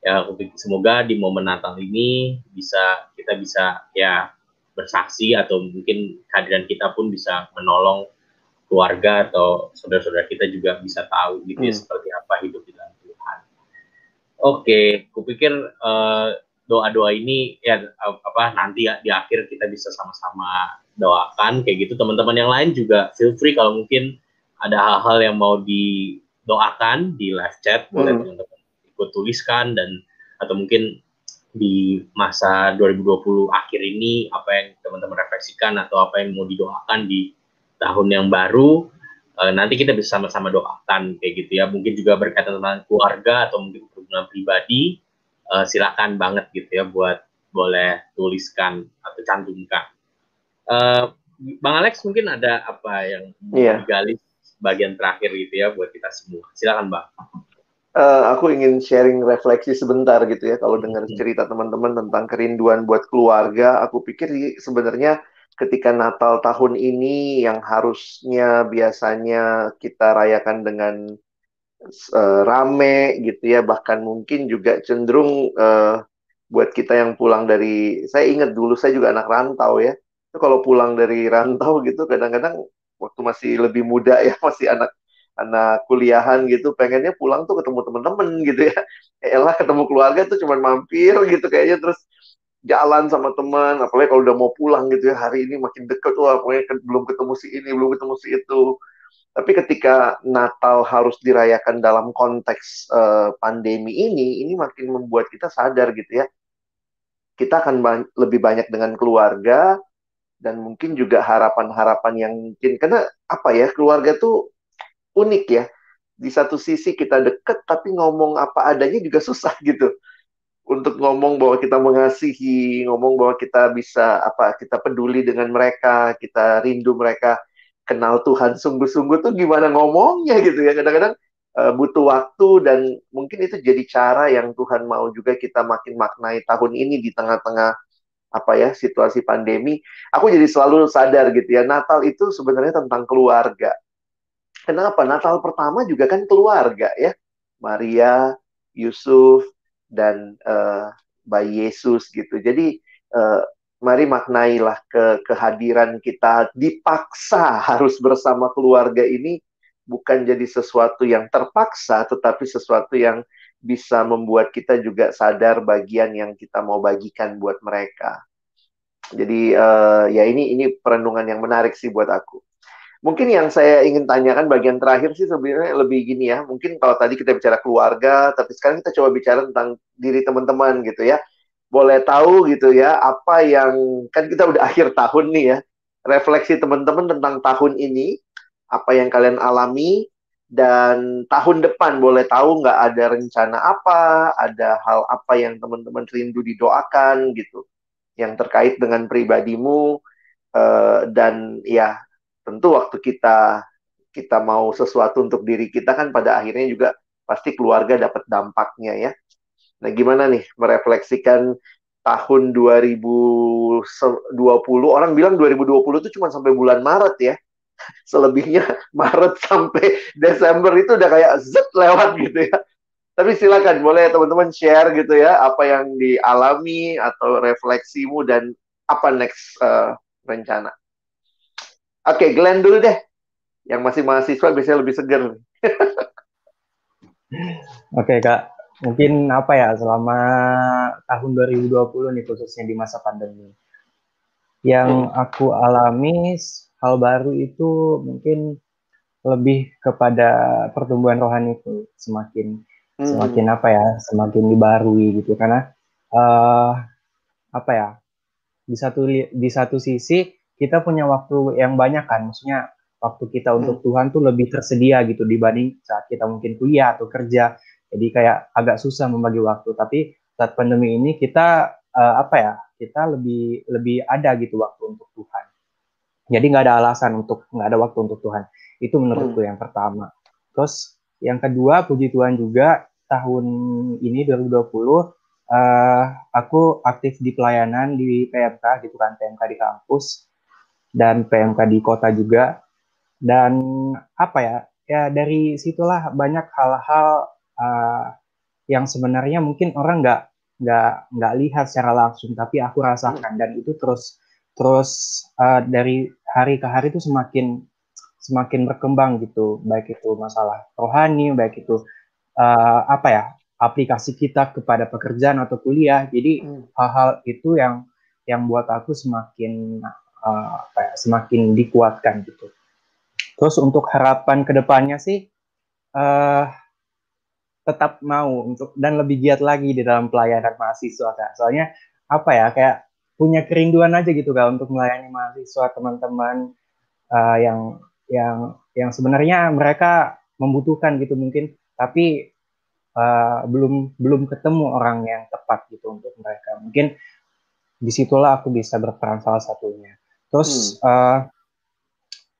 Speaker 2: ya semoga di momen Natal ini bisa kita bisa ya bersaksi atau mungkin kehadiran kita pun bisa menolong keluarga atau saudara-saudara kita juga bisa tahu gitu ya hmm. seperti apa Oke, kupikir uh, doa-doa ini ya apa nanti ya di akhir kita bisa sama-sama doakan kayak gitu. Teman-teman yang lain juga feel free kalau mungkin ada hal-hal yang mau didoakan di live chat boleh hmm. teman-teman ikut tuliskan dan atau mungkin di masa 2020 akhir ini apa yang teman-teman refleksikan atau apa yang mau didoakan di tahun yang baru uh, nanti kita bisa sama-sama doakan kayak gitu ya. Mungkin juga berkaitan tentang keluarga atau mungkin hubungan pribadi uh, silakan banget gitu ya buat boleh tuliskan atau cantumkan. Uh, bang Alex mungkin ada apa yang yeah. digali bagian terakhir gitu ya buat kita semua? Silakan bang.
Speaker 1: Uh, aku ingin sharing refleksi sebentar gitu ya. Kalau dengar hmm. cerita teman-teman tentang kerinduan buat keluarga aku pikir sebenarnya ketika Natal tahun ini yang harusnya biasanya kita rayakan dengan uh, rame gitu ya bahkan mungkin juga cenderung uh, buat kita yang pulang dari saya ingat dulu saya juga anak rantau ya itu kalau pulang dari rantau gitu kadang-kadang waktu masih lebih muda ya masih anak anak kuliahan gitu pengennya pulang tuh ketemu temen-temen gitu ya. Elah ketemu keluarga tuh cuman mampir gitu kayaknya terus jalan sama teman, apalagi kalau udah mau pulang gitu ya hari ini makin deket wah pokoknya belum ketemu si ini, belum ketemu si itu. Tapi ketika Natal harus dirayakan dalam konteks uh, pandemi ini, ini makin membuat kita sadar gitu ya. Kita akan ba lebih banyak dengan keluarga dan mungkin juga harapan-harapan yang mungkin karena apa ya keluarga tuh unik ya. Di satu sisi kita deket tapi ngomong apa adanya juga susah gitu untuk ngomong bahwa kita mengasihi, ngomong bahwa kita bisa apa, kita peduli dengan mereka, kita rindu mereka, kenal Tuhan sungguh-sungguh tuh gimana ngomongnya gitu ya. Kadang-kadang uh, butuh waktu dan mungkin itu jadi cara yang Tuhan mau juga kita makin maknai tahun ini di tengah-tengah apa ya situasi pandemi. Aku jadi selalu sadar gitu ya, Natal itu sebenarnya tentang keluarga. Kenapa? Natal pertama juga kan keluarga ya. Maria, Yusuf, dan uh, bayi Yesus gitu. Jadi uh, mari maknailah ke kehadiran kita dipaksa harus bersama keluarga ini bukan jadi sesuatu yang terpaksa tetapi sesuatu yang bisa membuat kita juga sadar bagian yang kita mau bagikan buat mereka. Jadi uh, ya ini ini perenungan yang menarik sih buat aku. Mungkin yang saya ingin tanyakan bagian terakhir sih sebenarnya lebih gini ya. Mungkin kalau tadi kita bicara keluarga, tapi sekarang kita coba bicara tentang diri teman-teman gitu ya. Boleh tahu gitu ya, apa yang kan kita udah akhir tahun nih ya. Refleksi teman-teman tentang tahun ini, apa yang kalian alami dan tahun depan boleh tahu nggak ada rencana apa, ada hal apa yang teman-teman rindu didoakan gitu, yang terkait dengan pribadimu uh, dan ya tentu waktu kita kita mau sesuatu untuk diri kita kan pada akhirnya juga pasti keluarga dapat dampaknya ya. Nah, gimana nih merefleksikan tahun 2020 orang bilang 2020 itu cuma sampai bulan Maret ya. Selebihnya Maret sampai Desember itu udah kayak zet lewat gitu ya. Tapi silakan boleh teman-teman share gitu ya apa yang dialami atau refleksimu dan apa next uh, rencana oke okay, Glenn dulu deh. Yang masih mahasiswa biasanya lebih seger. Oke
Speaker 5: okay, kak. Mungkin apa ya selama tahun 2020 nih khususnya di masa pandemi. Yang hmm. aku alami hal baru itu mungkin lebih kepada pertumbuhan rohani itu semakin hmm. semakin apa ya semakin dibarui gitu. Karena uh, apa ya di satu di satu sisi kita punya waktu yang banyak kan maksudnya waktu kita untuk hmm. Tuhan tuh lebih tersedia gitu dibanding saat kita mungkin kuliah atau kerja jadi kayak agak susah membagi waktu. Tapi saat pandemi ini kita uh, apa ya? Kita lebih lebih ada gitu waktu untuk Tuhan. Jadi nggak ada alasan untuk nggak ada waktu untuk Tuhan. Itu menurutku hmm. yang pertama. Terus yang kedua, puji Tuhan juga tahun ini 2020 uh, eh, aku aktif di pelayanan di PMK gitu kan, PMK di kampus dan PMK di kota juga. Dan apa ya? Ya dari situlah banyak hal-hal uh, yang sebenarnya mungkin orang nggak nggak nggak lihat secara langsung tapi aku rasakan dan itu terus terus uh, dari hari ke hari itu semakin semakin berkembang gitu baik itu masalah rohani baik itu uh, apa ya aplikasi kita kepada pekerjaan atau kuliah jadi hmm. hal-hal hmm. itu yang yang buat aku semakin uh, apa ya, semakin dikuatkan gitu. Terus untuk harapan ke depannya sih uh, tetap mau untuk dan lebih giat lagi di dalam pelayanan mahasiswa kak. Soalnya apa ya kayak punya kerinduan aja gitu kak untuk melayani mahasiswa teman-teman uh, yang yang yang sebenarnya mereka membutuhkan gitu mungkin tapi uh, belum belum ketemu orang yang tepat gitu untuk mereka. Mungkin di situlah aku bisa berperan salah satunya terus hmm. uh,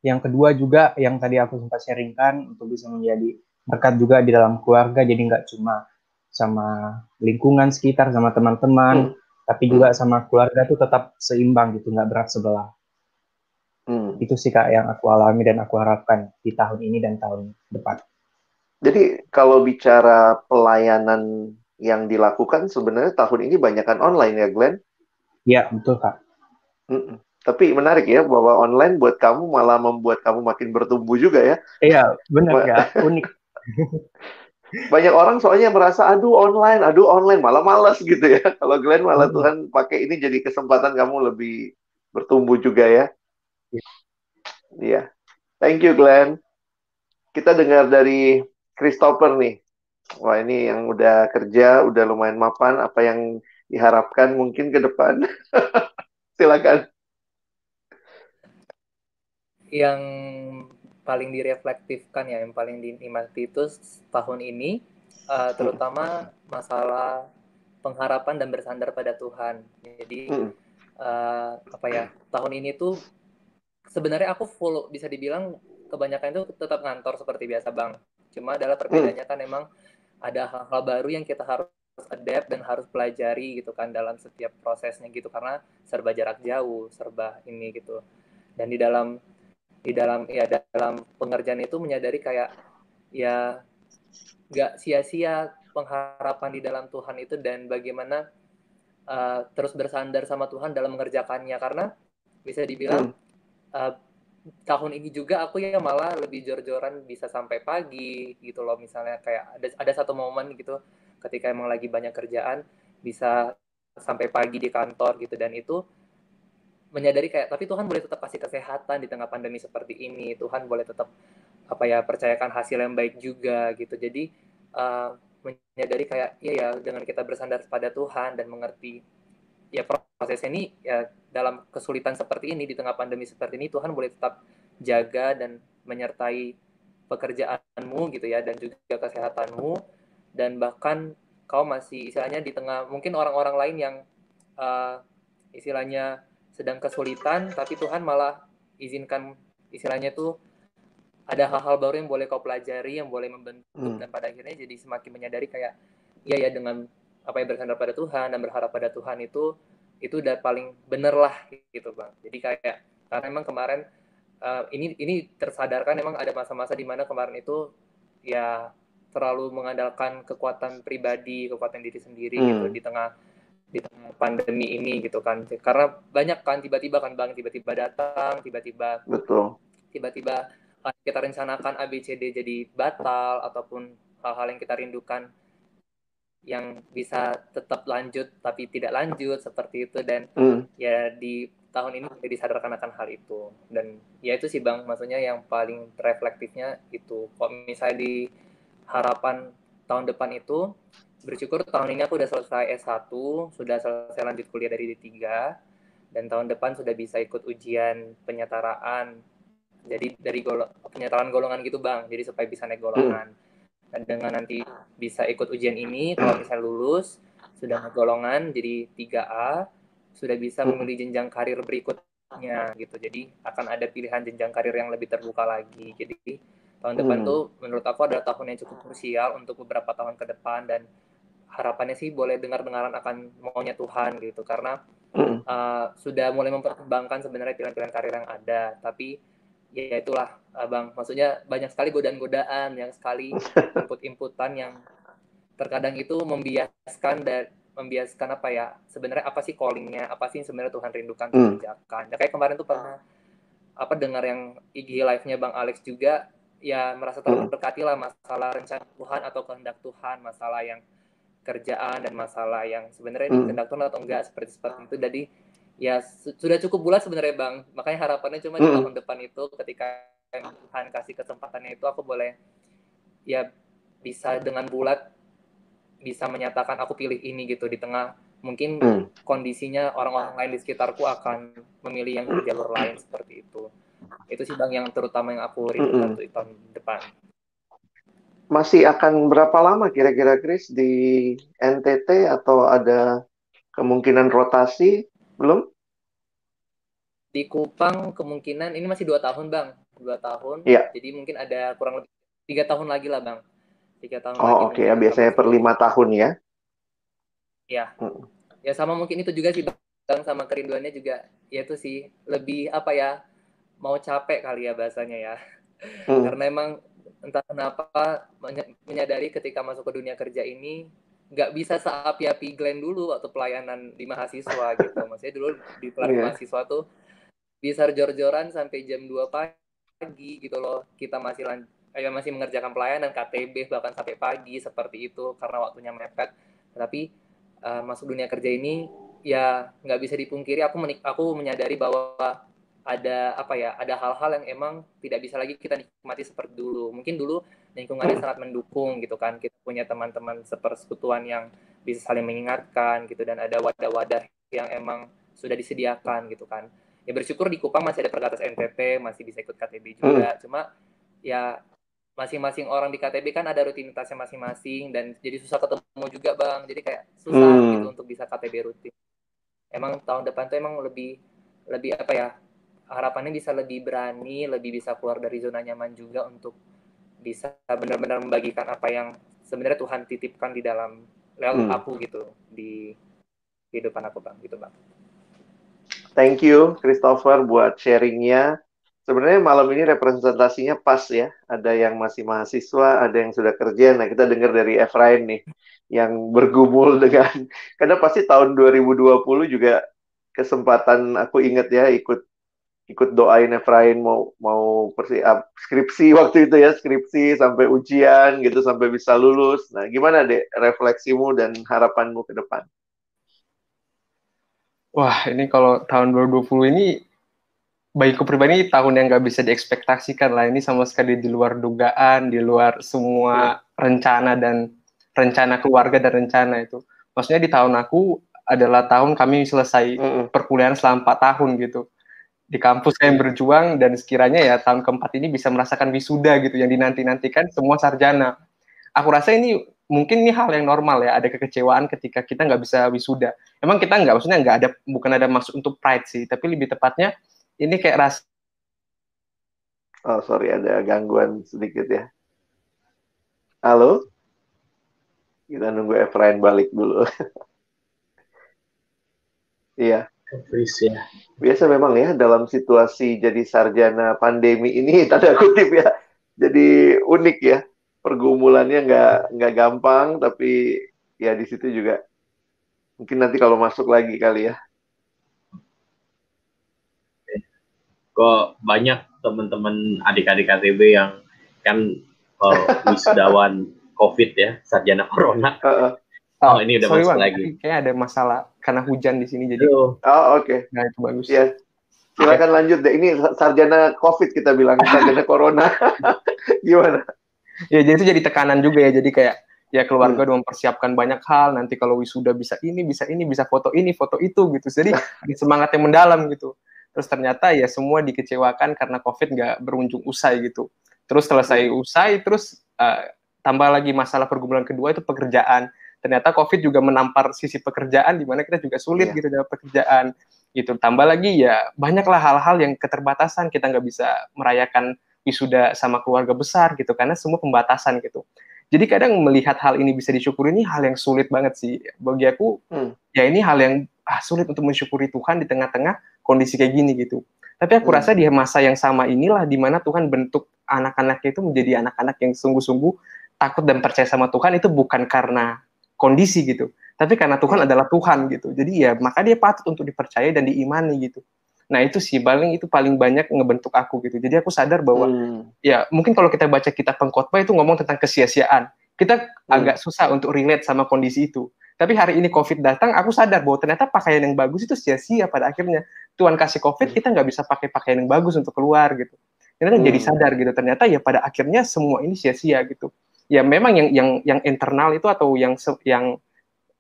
Speaker 5: yang kedua juga yang tadi aku sempat sharingkan untuk bisa menjadi berkat juga di dalam keluarga jadi nggak cuma sama lingkungan sekitar sama teman-teman hmm. tapi juga sama keluarga tuh tetap seimbang gitu nggak berat sebelah hmm. itu sih kak yang aku alami dan aku harapkan di tahun ini dan tahun depan
Speaker 1: jadi kalau bicara pelayanan yang dilakukan sebenarnya tahun ini banyakkan online ya Glenn
Speaker 5: Iya betul kak
Speaker 1: mm Tapi menarik ya bahwa online buat kamu malah membuat kamu makin bertumbuh juga ya.
Speaker 5: Iya benar ya unik.
Speaker 1: Banyak orang soalnya merasa aduh online, aduh online, malah malas gitu ya. Kalau Glenn malah hmm. Tuhan pakai ini jadi kesempatan kamu lebih bertumbuh juga ya. Iya. Yeah. Thank you Glenn. Kita dengar dari Christopher nih. Wah ini yang udah kerja, udah lumayan mapan. Apa yang diharapkan mungkin ke depan? Silakan.
Speaker 3: Yang paling direflektifkan ya yang paling dinikmati itu tahun ini uh, terutama masalah pengharapan dan bersandar pada Tuhan. Jadi uh, apa ya tahun ini tuh sebenarnya aku full bisa dibilang kebanyakan itu tetap ngantor seperti biasa bang. Cuma adalah perbedaannya kan emang ada hal-hal baru yang kita harus adapt dan harus pelajari gitu kan dalam setiap prosesnya gitu karena serba jarak jauh, serba ini gitu. Dan di dalam di dalam ya dalam pengerjaan itu menyadari kayak ya nggak sia-sia pengharapan di dalam Tuhan itu dan bagaimana uh, terus bersandar sama Tuhan dalam mengerjakannya. Karena bisa dibilang uh, tahun ini juga aku ya malah lebih jor-joran bisa sampai pagi gitu loh. Misalnya kayak ada ada satu momen gitu ketika emang lagi banyak kerjaan bisa sampai pagi di kantor gitu. Dan itu menyadari kayak tapi Tuhan boleh tetap kasih kesehatan di tengah pandemi seperti ini. Tuhan boleh tetap apa ya percayakan hasil yang baik juga gitu. Jadi uh, menyadari kayak iya ya dengan kita bersandar pada Tuhan dan mengerti ya proses ini ya dalam kesulitan seperti ini di tengah pandemi seperti ini Tuhan boleh tetap jaga dan menyertai pekerjaanmu gitu ya dan juga kesehatanmu. Dan bahkan kau masih istilahnya di tengah mungkin orang-orang lain yang uh, istilahnya sedang kesulitan tapi Tuhan malah izinkan istilahnya tuh ada hal-hal baru yang boleh kau pelajari yang boleh membentuk hmm. dan pada akhirnya jadi semakin menyadari kayak iya ya dengan apa yang bersandar pada Tuhan dan berharap pada Tuhan itu itu udah paling bener lah gitu bang jadi kayak karena emang kemarin uh, ini ini tersadarkan emang ada masa-masa di mana kemarin itu ya terlalu mengandalkan kekuatan pribadi kekuatan diri sendiri hmm. gitu di tengah di tengah pandemi ini gitu kan. Karena banyak kan tiba-tiba kan bang tiba-tiba datang tiba-tiba
Speaker 1: betul.
Speaker 3: tiba-tiba kita rencanakan ABCD jadi batal ataupun hal-hal yang kita rindukan yang bisa tetap lanjut tapi tidak lanjut seperti itu. Dan mm. ya di tahun ini jadi disadarkan akan hal itu. Dan ya itu sih bang maksudnya yang paling reflektifnya itu. Kok misalnya di harapan tahun depan itu bersyukur tahun ini aku udah selesai S1 sudah selesai lanjut kuliah dari D3 dan tahun depan sudah bisa ikut ujian penyetaraan. Jadi dari golong penyetaraan golongan gitu bang. Jadi supaya bisa naik golongan. Dan dengan nanti bisa ikut ujian ini kalau misalnya lulus sudah golongan jadi 3A sudah bisa memilih jenjang karir berikutnya gitu. Jadi akan ada pilihan jenjang karir yang lebih terbuka lagi. Jadi tahun depan hmm. tuh menurut aku adalah tahun yang cukup krusial untuk beberapa tahun ke depan dan harapannya sih boleh dengar-dengaran akan maunya Tuhan gitu. Karena uh, sudah mulai mempertimbangkan sebenarnya pilihan-pilihan karir yang ada. Tapi ya itulah abang maksudnya banyak sekali godaan-godaan yang sekali input-inputan yang terkadang itu membiaskan dan membiaskan apa ya sebenarnya apa sih callingnya apa sih sebenarnya Tuhan rindukan hmm. kerjakan. Ya kayak kemarin tuh pernah apa dengar yang IG live-nya Bang Alex juga ya merasa terberkati lah masalah rencana Tuhan atau kehendak Tuhan masalah yang kerjaan dan masalah yang sebenarnya hmm. Tuhan atau enggak seperti seperti itu jadi ya sudah cukup bulat sebenarnya bang makanya harapannya cuma di hmm. tahun depan itu ketika Tuhan kasih kesempatannya itu aku boleh ya bisa dengan bulat bisa menyatakan aku pilih ini gitu di tengah mungkin hmm. kondisinya orang-orang lain di sekitarku akan memilih yang jalur lain seperti itu itu sih bang yang terutama yang aku rindukan hmm. tahun depan
Speaker 1: masih akan berapa lama kira-kira Chris di NTT atau ada kemungkinan rotasi belum?
Speaker 3: Di Kupang kemungkinan ini masih dua tahun bang, dua tahun. Iya. Jadi mungkin ada kurang lebih tiga tahun lagi lah bang. Tiga tahun
Speaker 1: oh, lagi. Oh oke okay. ya biasanya per lima tahun ya.
Speaker 3: Ya. Hmm. Ya sama mungkin itu juga sih bang sama kerinduannya juga ya itu sih lebih apa ya mau capek kali ya bahasanya ya. Hmm. Karena emang entah kenapa menyadari ketika masuk ke dunia kerja ini nggak bisa seapi-api Glenn dulu waktu pelayanan di mahasiswa gitu. Maksudnya dulu di pelayanan yeah. mahasiswa tuh bisa jor-joran sampai jam 2 pagi gitu loh. Kita masih lan eh, masih mengerjakan pelayanan KTB bahkan sampai pagi seperti itu karena waktunya mepet. Tapi uh, masuk dunia kerja ini ya nggak bisa dipungkiri aku menik aku menyadari bahwa ada apa ya ada hal-hal yang emang tidak bisa lagi kita nikmati seperti dulu. Mungkin dulu lingkungannya sangat mendukung gitu kan. Kita punya teman-teman sepersekutuan yang bisa saling mengingatkan gitu dan ada wadah-wadah yang emang sudah disediakan gitu kan. Ya bersyukur di Kupang masih ada perkatas NPP masih bisa ikut KTB juga hmm. cuma ya masing-masing orang di KTB kan ada rutinitasnya masing-masing dan jadi susah ketemu juga bang. Jadi kayak susah hmm. gitu untuk bisa KTB rutin. Emang tahun depan tuh emang lebih lebih apa ya harapannya bisa lebih berani lebih bisa keluar dari zona nyaman juga untuk bisa benar-benar membagikan apa yang sebenarnya Tuhan titipkan di dalam lewat hmm. aku gitu di kehidupan aku bang gitu bang.
Speaker 1: Thank you Christopher buat sharingnya. Sebenarnya malam ini representasinya pas ya. Ada yang masih mahasiswa, ada yang sudah kerja. Nah kita dengar dari Efrain nih yang bergumul dengan karena pasti tahun 2020 juga kesempatan aku ingat ya ikut ikut doain Efrain mau mau persiap skripsi waktu itu ya skripsi sampai ujian gitu sampai bisa lulus. Nah gimana deh refleksimu dan harapanmu ke depan?
Speaker 4: Wah ini kalau tahun 2020 ini bagiku pribadi tahun yang nggak bisa diekspektasikan lah ini sama sekali di luar dugaan, di luar semua ya. rencana dan rencana keluarga dan rencana itu. Maksudnya di tahun aku adalah tahun kami selesai mm -mm. perkuliahan selama empat tahun gitu di kampus yang berjuang dan sekiranya ya tahun keempat ini bisa merasakan wisuda gitu yang dinanti-nantikan semua sarjana. Aku rasa ini mungkin ini hal yang normal ya, ada kekecewaan ketika kita nggak bisa wisuda. Emang kita nggak, maksudnya nggak ada, bukan ada maksud untuk pride sih, tapi lebih tepatnya ini kayak rasa.
Speaker 1: Oh sorry, ada gangguan sedikit ya. Halo? Kita nunggu Efrain balik dulu. Iya. Ya. Biasa memang ya dalam situasi jadi sarjana pandemi ini tanda kutip ya. Jadi unik ya. Pergumulannya nggak nggak gampang tapi ya di situ juga mungkin nanti kalau masuk lagi kali ya.
Speaker 2: Kok banyak teman-teman adik-adik KTB yang kan uh, wisudawan COVID ya, sarjana corona. Uh, uh.
Speaker 4: Oh, oh, ini udah sorry, masuk bang. lagi. Kayak ada masalah karena hujan di sini jadi.
Speaker 1: Oh, oke. Okay.
Speaker 4: Nah, itu bagus.
Speaker 1: Ya. Silakan okay. lanjut deh. Ini sarjana COVID kita bilang, sarjana corona. Gimana?
Speaker 4: Ya, jadi itu jadi tekanan juga ya. Jadi kayak ya keluarga hmm. udah mempersiapkan banyak hal. Nanti kalau wisuda bisa ini, bisa ini, bisa foto ini, foto itu gitu. Jadi ada semangat yang mendalam gitu. Terus ternyata ya semua dikecewakan karena COVID nggak berujung usai gitu. Terus selesai hmm. usai, terus uh, tambah lagi masalah pergumulan kedua itu pekerjaan ternyata COVID juga menampar sisi pekerjaan di mana kita juga sulit yeah. gitu dalam pekerjaan gitu tambah lagi ya banyaklah hal-hal yang keterbatasan kita nggak bisa merayakan wisuda sama keluarga besar gitu karena semua pembatasan gitu jadi kadang melihat hal ini bisa disyukuri ini hal yang sulit banget sih bagi aku hmm. ya ini hal yang ah, sulit untuk mensyukuri Tuhan di tengah-tengah kondisi kayak gini gitu tapi aku hmm. rasa di masa yang sama inilah di mana Tuhan bentuk anak-anaknya itu menjadi anak-anak yang sungguh-sungguh takut dan percaya sama Tuhan itu bukan karena kondisi gitu. Tapi karena Tuhan adalah Tuhan gitu. Jadi ya maka dia patut untuk dipercaya dan diimani gitu. Nah itu sih paling itu paling banyak ngebentuk aku gitu. Jadi aku sadar bahwa hmm. ya mungkin kalau kita baca kitab pengkhotbah itu ngomong tentang kesia-siaan. Kita hmm. agak susah untuk relate sama kondisi itu. Tapi hari ini COVID datang, aku sadar bahwa ternyata pakaian yang bagus itu sia-sia pada akhirnya. Tuhan kasih COVID, hmm. kita nggak bisa pakai pakaian yang bagus untuk keluar gitu. Ternyata hmm. jadi sadar gitu. Ternyata ya pada akhirnya semua ini sia-sia gitu ya memang yang yang yang internal itu atau yang yang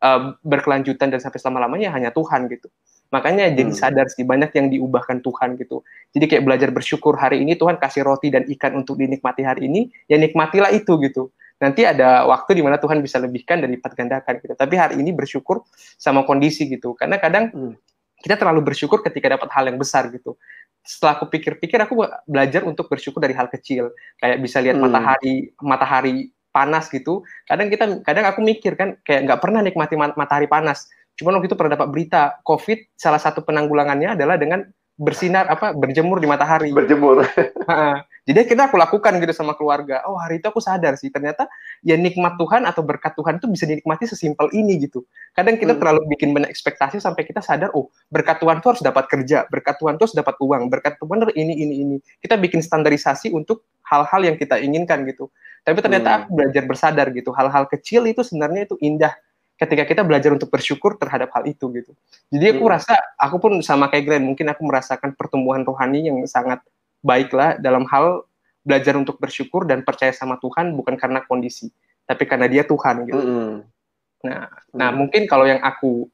Speaker 4: uh, berkelanjutan dan sampai selama lamanya hanya Tuhan gitu. Makanya hmm. jadi sadar sih banyak yang diubahkan Tuhan gitu. Jadi kayak belajar bersyukur hari ini Tuhan kasih roti dan ikan untuk dinikmati hari ini ya nikmatilah itu gitu. Nanti ada waktu di mana Tuhan bisa lebihkan dan lipat gandakan gitu. Tapi hari ini bersyukur sama kondisi gitu. Karena kadang hmm. kita terlalu bersyukur ketika dapat hal yang besar gitu. Setelah aku pikir-pikir aku belajar untuk bersyukur dari hal kecil. Kayak bisa lihat hmm. matahari matahari panas gitu kadang kita kadang aku mikir kan kayak nggak pernah nikmati matahari panas. Cuman waktu itu pernah dapat berita covid salah satu penanggulangannya adalah dengan bersinar apa berjemur di matahari.
Speaker 1: Berjemur.
Speaker 4: Jadi kita aku lakukan gitu sama keluarga oh hari itu aku sadar sih ternyata ya nikmat Tuhan atau berkat Tuhan itu bisa dinikmati sesimpel ini gitu. Kadang kita hmm. terlalu bikin banyak ekspektasi sampai kita sadar oh berkat Tuhan tuh harus dapat kerja berkat Tuhan tuh harus dapat uang berkat Tuhan ini ini ini. Kita bikin standarisasi untuk hal-hal yang kita inginkan gitu tapi ternyata hmm. aku belajar bersadar gitu. Hal-hal kecil itu sebenarnya itu indah ketika kita belajar untuk bersyukur terhadap hal itu gitu. Jadi aku hmm. rasa aku pun sama kayak Glenn, mungkin aku merasakan pertumbuhan rohani yang sangat baik lah dalam hal belajar untuk bersyukur dan percaya sama Tuhan bukan karena kondisi, tapi karena Dia Tuhan gitu. Hmm. Nah, hmm. nah mungkin kalau yang aku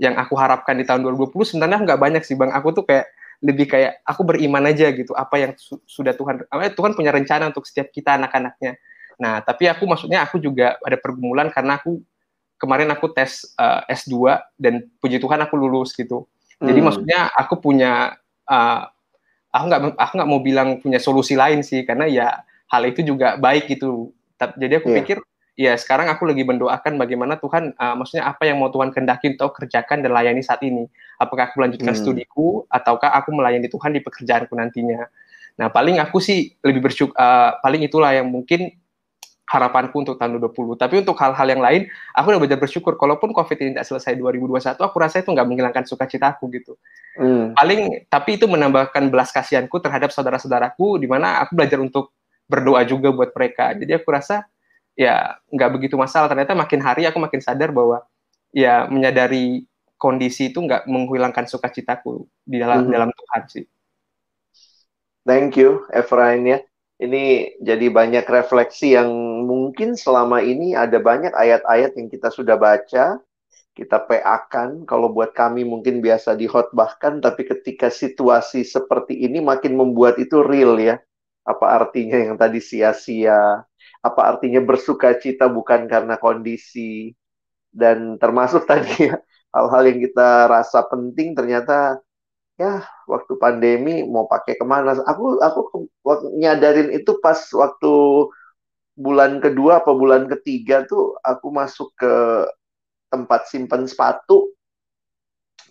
Speaker 4: yang aku harapkan di tahun 2020 sebenarnya nggak banyak sih bang. Aku tuh kayak lebih kayak aku beriman aja gitu apa yang su sudah Tuhan Tuhan punya rencana untuk setiap kita anak-anaknya Nah, tapi aku maksudnya aku juga ada pergumulan karena aku kemarin aku tes uh, eh, S2 dan puji Tuhan aku lulus gitu. Jadi hmm. maksudnya aku punya uh, aku nggak aku nggak mau bilang punya solusi lain sih karena ya hal itu juga baik gitu. Jadi aku yeah. pikir ya sekarang aku lagi mendoakan bagaimana Tuhan uh, maksudnya apa yang mau Tuhan kendaki untuk kerjakan dan layani saat ini. Apakah aku melanjutkan hmm. studiku ataukah aku melayani Tuhan di pekerjaanku nantinya. Nah, paling aku sih lebih bersyukur uh, paling itulah yang mungkin harapanku untuk tahun 2020. Tapi untuk hal-hal yang lain, aku udah belajar bersyukur. Kalaupun COVID ini tidak selesai 2021, aku rasa itu nggak menghilangkan sukacitaku gitu. Hmm. Paling, tapi itu menambahkan belas kasihanku terhadap saudara-saudaraku, di mana aku belajar untuk berdoa juga buat mereka. Jadi aku rasa ya nggak begitu masalah. Ternyata makin hari aku makin sadar bahwa ya menyadari kondisi itu nggak menghilangkan sukacitaku di dalam hmm. dalam Tuhan sih.
Speaker 1: Thank you, Efrain ya ini jadi banyak refleksi yang mungkin selama ini ada banyak ayat-ayat yang kita sudah baca, kita PA-kan. Kalau buat kami mungkin biasa dihotbahkan, tapi ketika situasi seperti ini makin membuat itu real ya. Apa artinya yang tadi sia-sia? Apa artinya bersuka cita bukan karena kondisi? Dan termasuk tadi ya, hal-hal yang kita rasa penting ternyata ya waktu pandemi mau pakai ke mana? Aku aku nyadarin itu pas waktu bulan kedua apa bulan ketiga tuh aku masuk ke tempat simpan sepatu.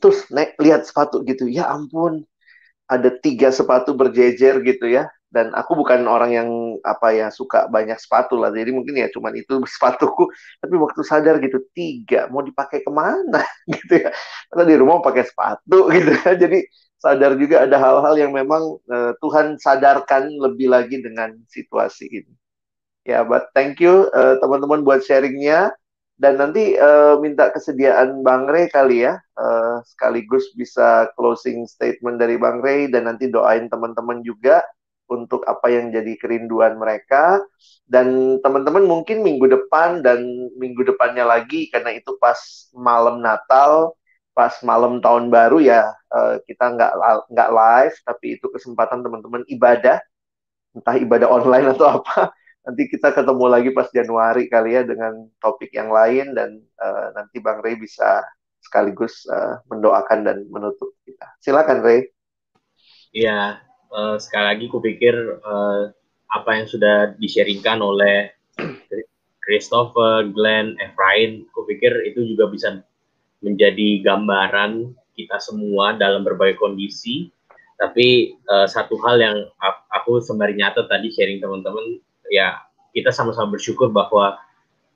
Speaker 1: Terus naik lihat sepatu gitu. Ya ampun ada tiga sepatu berjejer gitu ya dan aku bukan orang yang apa ya suka banyak sepatu lah. Jadi mungkin ya cuman itu sepatuku. Tapi waktu sadar gitu tiga mau dipakai ke mana? Gitu ya. Atau di rumah pakai sepatu gitu ya jadi sadar juga ada hal-hal yang memang uh, Tuhan sadarkan lebih lagi dengan situasi ini. Ya but thank you uh, teman-teman buat sharingnya. Dan nanti uh, minta kesediaan Bang Ray kali ya, uh, sekaligus bisa closing statement dari Bang Ray dan nanti doain teman-teman juga untuk apa yang jadi kerinduan mereka. Dan teman-teman mungkin minggu depan dan minggu depannya lagi karena itu pas malam Natal, pas malam tahun baru ya uh, kita nggak nggak live, tapi itu kesempatan teman-teman ibadah, entah ibadah online atau apa nanti kita ketemu lagi pas Januari kali ya dengan topik yang lain dan uh, nanti Bang Ray bisa sekaligus uh, mendoakan dan menutup kita. Silakan Ray.
Speaker 2: Iya, uh, sekali lagi kupikir uh, apa yang sudah disharingkan oleh Christopher, Glenn, Efrain, kupikir itu juga bisa menjadi gambaran kita semua dalam berbagai kondisi. Tapi uh, satu hal yang aku sembari nyata tadi sharing teman-teman ya kita sama-sama bersyukur bahwa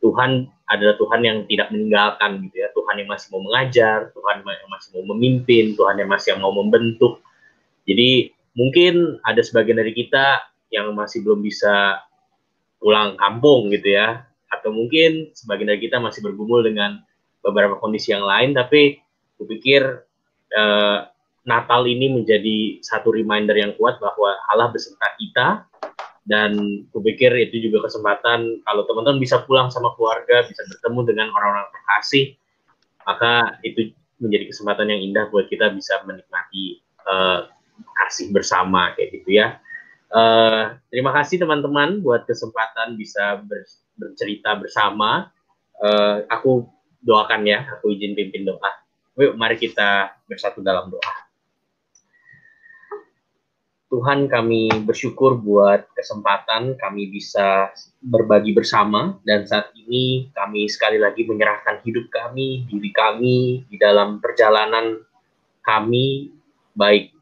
Speaker 2: Tuhan adalah Tuhan yang tidak meninggalkan gitu ya Tuhan yang masih mau mengajar Tuhan yang masih mau memimpin Tuhan yang masih mau membentuk jadi mungkin ada sebagian dari kita yang masih belum bisa pulang kampung gitu ya. Atau mungkin sebagian dari kita masih bergumul dengan beberapa kondisi yang lain tapi kupikir eh, Natal ini menjadi satu reminder yang kuat bahwa Allah beserta kita. Dan kupikir itu juga kesempatan kalau teman-teman bisa pulang sama keluarga bisa bertemu dengan orang-orang terkasih maka itu menjadi kesempatan yang indah buat kita bisa menikmati uh, kasih bersama kayak gitu ya. Uh, terima kasih teman-teman buat kesempatan bisa ber, bercerita bersama. Uh, aku doakan ya aku izin pimpin doa. Yuk mari kita bersatu dalam doa. Tuhan kami bersyukur buat kesempatan kami bisa berbagi bersama dan saat ini kami sekali lagi menyerahkan hidup kami, diri kami di dalam perjalanan kami baik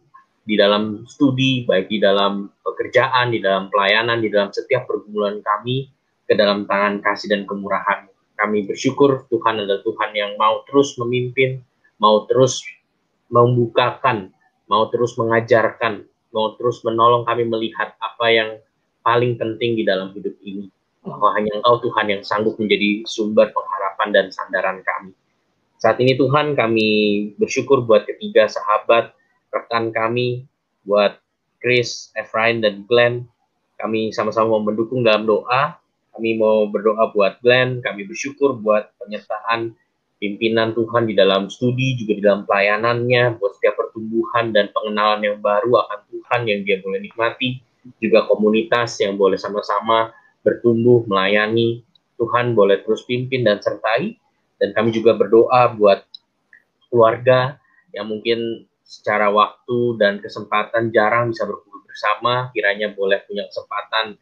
Speaker 2: di dalam studi, baik di dalam pekerjaan, di dalam pelayanan, di dalam setiap pergumulan kami ke dalam tangan kasih dan kemurahan. Kami bersyukur Tuhan adalah Tuhan yang mau terus memimpin, mau terus membukakan, mau terus mengajarkan, mau terus menolong kami melihat apa yang paling penting di dalam hidup ini. Bahwa hanya Engkau Tuhan yang sanggup menjadi sumber pengharapan dan sandaran kami. Saat ini Tuhan kami bersyukur buat ketiga sahabat, rekan kami, buat Chris, Efrain, dan Glenn. Kami sama-sama mau mendukung dalam doa. Kami mau berdoa buat Glenn. Kami bersyukur buat penyertaan pimpinan Tuhan di dalam studi, juga di dalam pelayanannya, buat setiap pertumbuhan dan pengenalan yang baru akan Tuhan yang dia boleh nikmati, juga komunitas yang boleh sama-sama bertumbuh, melayani, Tuhan boleh terus pimpin dan sertai, dan kami juga berdoa buat keluarga yang mungkin secara waktu dan kesempatan jarang bisa berkumpul bersama, kiranya boleh punya kesempatan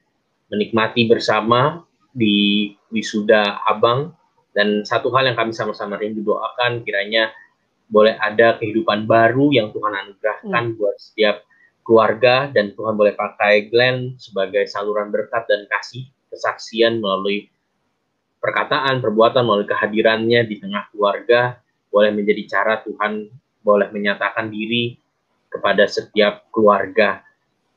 Speaker 2: menikmati bersama di wisuda Abang, dan satu hal yang kami sama-sama rindu doakan kiranya boleh ada kehidupan baru yang Tuhan anugerahkan hmm. buat setiap keluarga. Dan Tuhan boleh pakai Glenn sebagai saluran berkat dan kasih kesaksian melalui perkataan, perbuatan, melalui kehadirannya di tengah keluarga. Boleh menjadi cara Tuhan boleh menyatakan diri kepada setiap keluarga.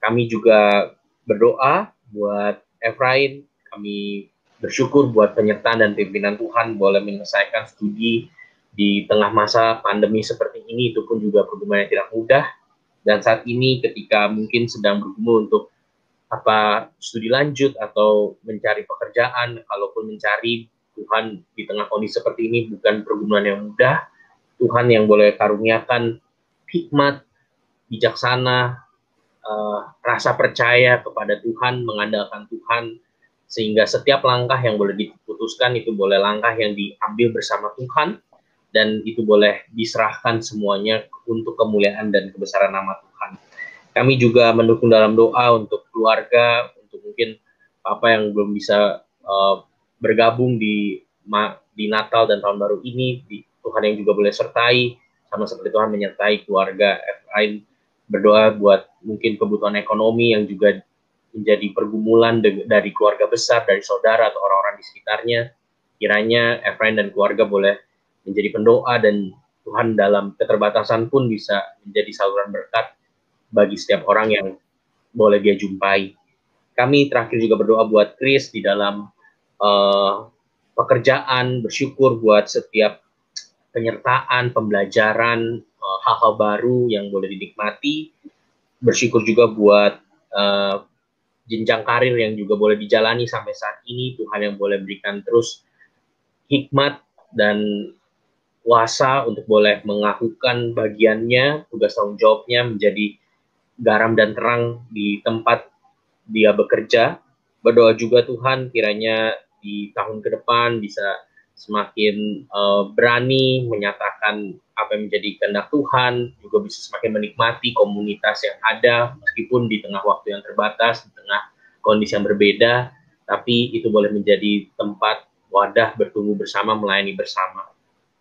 Speaker 2: Kami juga berdoa buat Efrain, kami bersyukur buat penyertaan dan pimpinan Tuhan boleh menyelesaikan studi di tengah masa pandemi seperti ini. Itu pun juga pergumulan yang tidak mudah. Dan saat ini ketika mungkin sedang bergumul untuk apa studi lanjut atau mencari pekerjaan kalaupun mencari Tuhan di tengah kondisi seperti ini bukan pergumulan yang mudah Tuhan yang boleh karuniakan hikmat bijaksana uh, rasa percaya kepada Tuhan mengandalkan Tuhan sehingga setiap langkah yang boleh diputuskan itu boleh langkah yang diambil bersama Tuhan dan itu boleh diserahkan semuanya untuk kemuliaan dan kebesaran nama Tuhan. Kami juga mendukung dalam doa untuk keluarga, untuk mungkin apa yang belum bisa uh, bergabung di di Natal dan tahun baru ini di, Tuhan yang juga boleh sertai sama seperti Tuhan menyertai keluarga Efraim berdoa buat mungkin kebutuhan ekonomi yang juga menjadi pergumulan dari keluarga besar dari saudara atau orang-orang di sekitarnya kiranya Efraim dan keluarga boleh menjadi pendoa dan Tuhan dalam keterbatasan pun bisa menjadi saluran berkat bagi setiap orang yang boleh dia jumpai. Kami terakhir juga berdoa buat Chris di dalam uh, pekerjaan, bersyukur buat setiap penyertaan, pembelajaran, uh, hal-hal baru yang boleh dinikmati. Bersyukur juga buat uh, jenjang karir yang juga boleh dijalani sampai saat ini. Tuhan yang boleh berikan terus hikmat dan kuasa untuk boleh mengakukan bagiannya, tugas tanggung jawabnya menjadi garam dan terang di tempat dia bekerja. Berdoa juga Tuhan kiranya di tahun ke depan bisa semakin uh, berani menyatakan apa yang menjadi kehendak Tuhan, juga bisa semakin menikmati komunitas yang ada meskipun di tengah waktu yang terbatas, di tengah kondisi yang berbeda, tapi itu boleh menjadi tempat wadah bertumbuh bersama, melayani bersama.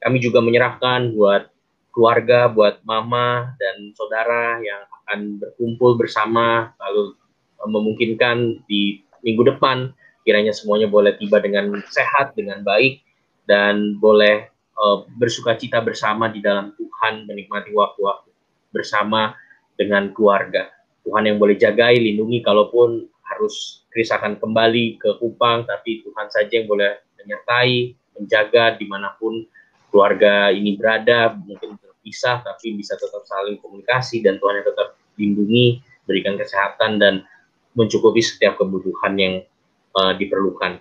Speaker 2: Kami juga menyerahkan buat keluarga, buat mama dan saudara yang akan berkumpul bersama, lalu uh, memungkinkan di minggu depan kiranya semuanya boleh tiba dengan sehat, dengan baik, dan boleh uh, bersuka cita bersama di dalam Tuhan, menikmati waktu-waktu bersama dengan keluarga. Tuhan yang boleh jagai, lindungi, kalaupun harus Kris akan kembali ke Kupang, tapi Tuhan saja yang boleh menyertai, menjaga di mana pun keluarga ini berada, mungkin terpisah, tapi bisa tetap saling komunikasi, dan Tuhan yang tetap lindungi, berikan kesehatan, dan mencukupi setiap kebutuhan yang uh, diperlukan.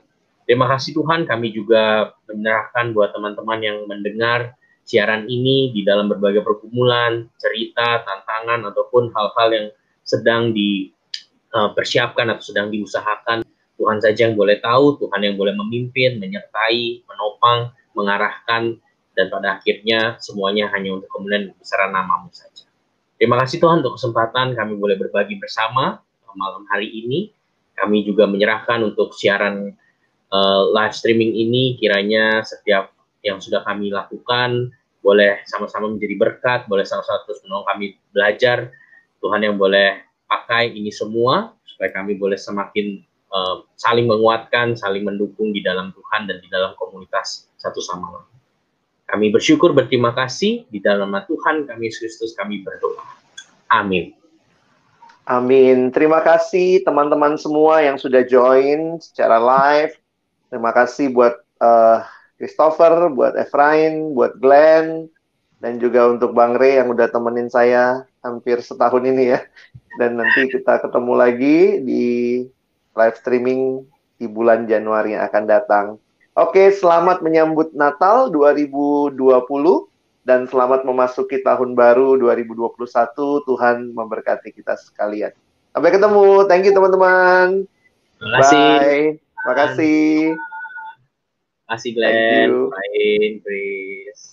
Speaker 2: Terima kasih Tuhan, kami juga menyerahkan buat teman-teman yang mendengar siaran ini di dalam berbagai pergumulan, cerita, tantangan, ataupun hal-hal yang sedang dipersiapkan eh, atau sedang diusahakan. Tuhan saja yang boleh tahu, Tuhan yang boleh memimpin, menyertai, menopang, mengarahkan, dan pada akhirnya semuanya hanya untuk kemudian besaran namamu saja. Terima kasih Tuhan untuk kesempatan kami boleh berbagi bersama malam hari ini kami juga menyerahkan untuk siaran uh, live streaming ini kiranya setiap yang sudah kami lakukan boleh sama-sama menjadi berkat, boleh sama-sama terus menolong kami belajar. Tuhan yang boleh pakai ini semua supaya kami boleh semakin uh, saling menguatkan, saling mendukung di dalam Tuhan dan di dalam komunitas satu sama lain. Kami bersyukur, berterima kasih di dalam nama Tuhan kami Kristus kami berdoa. Amin.
Speaker 1: Amin. Terima kasih teman-teman semua yang sudah join secara live. Terima kasih buat uh, Christopher, buat Efrain, buat Glenn, dan juga untuk Bang Ray yang udah temenin saya hampir setahun ini ya. Dan nanti kita ketemu lagi di live streaming di bulan Januari yang akan datang. Oke, selamat menyambut Natal 2020 dan selamat memasuki tahun baru 2021. Tuhan memberkati kita sekalian. Sampai ketemu. Thank you teman-teman. Bye. Terima kasih.
Speaker 2: Terima kasih Glenn. Bye. Bye.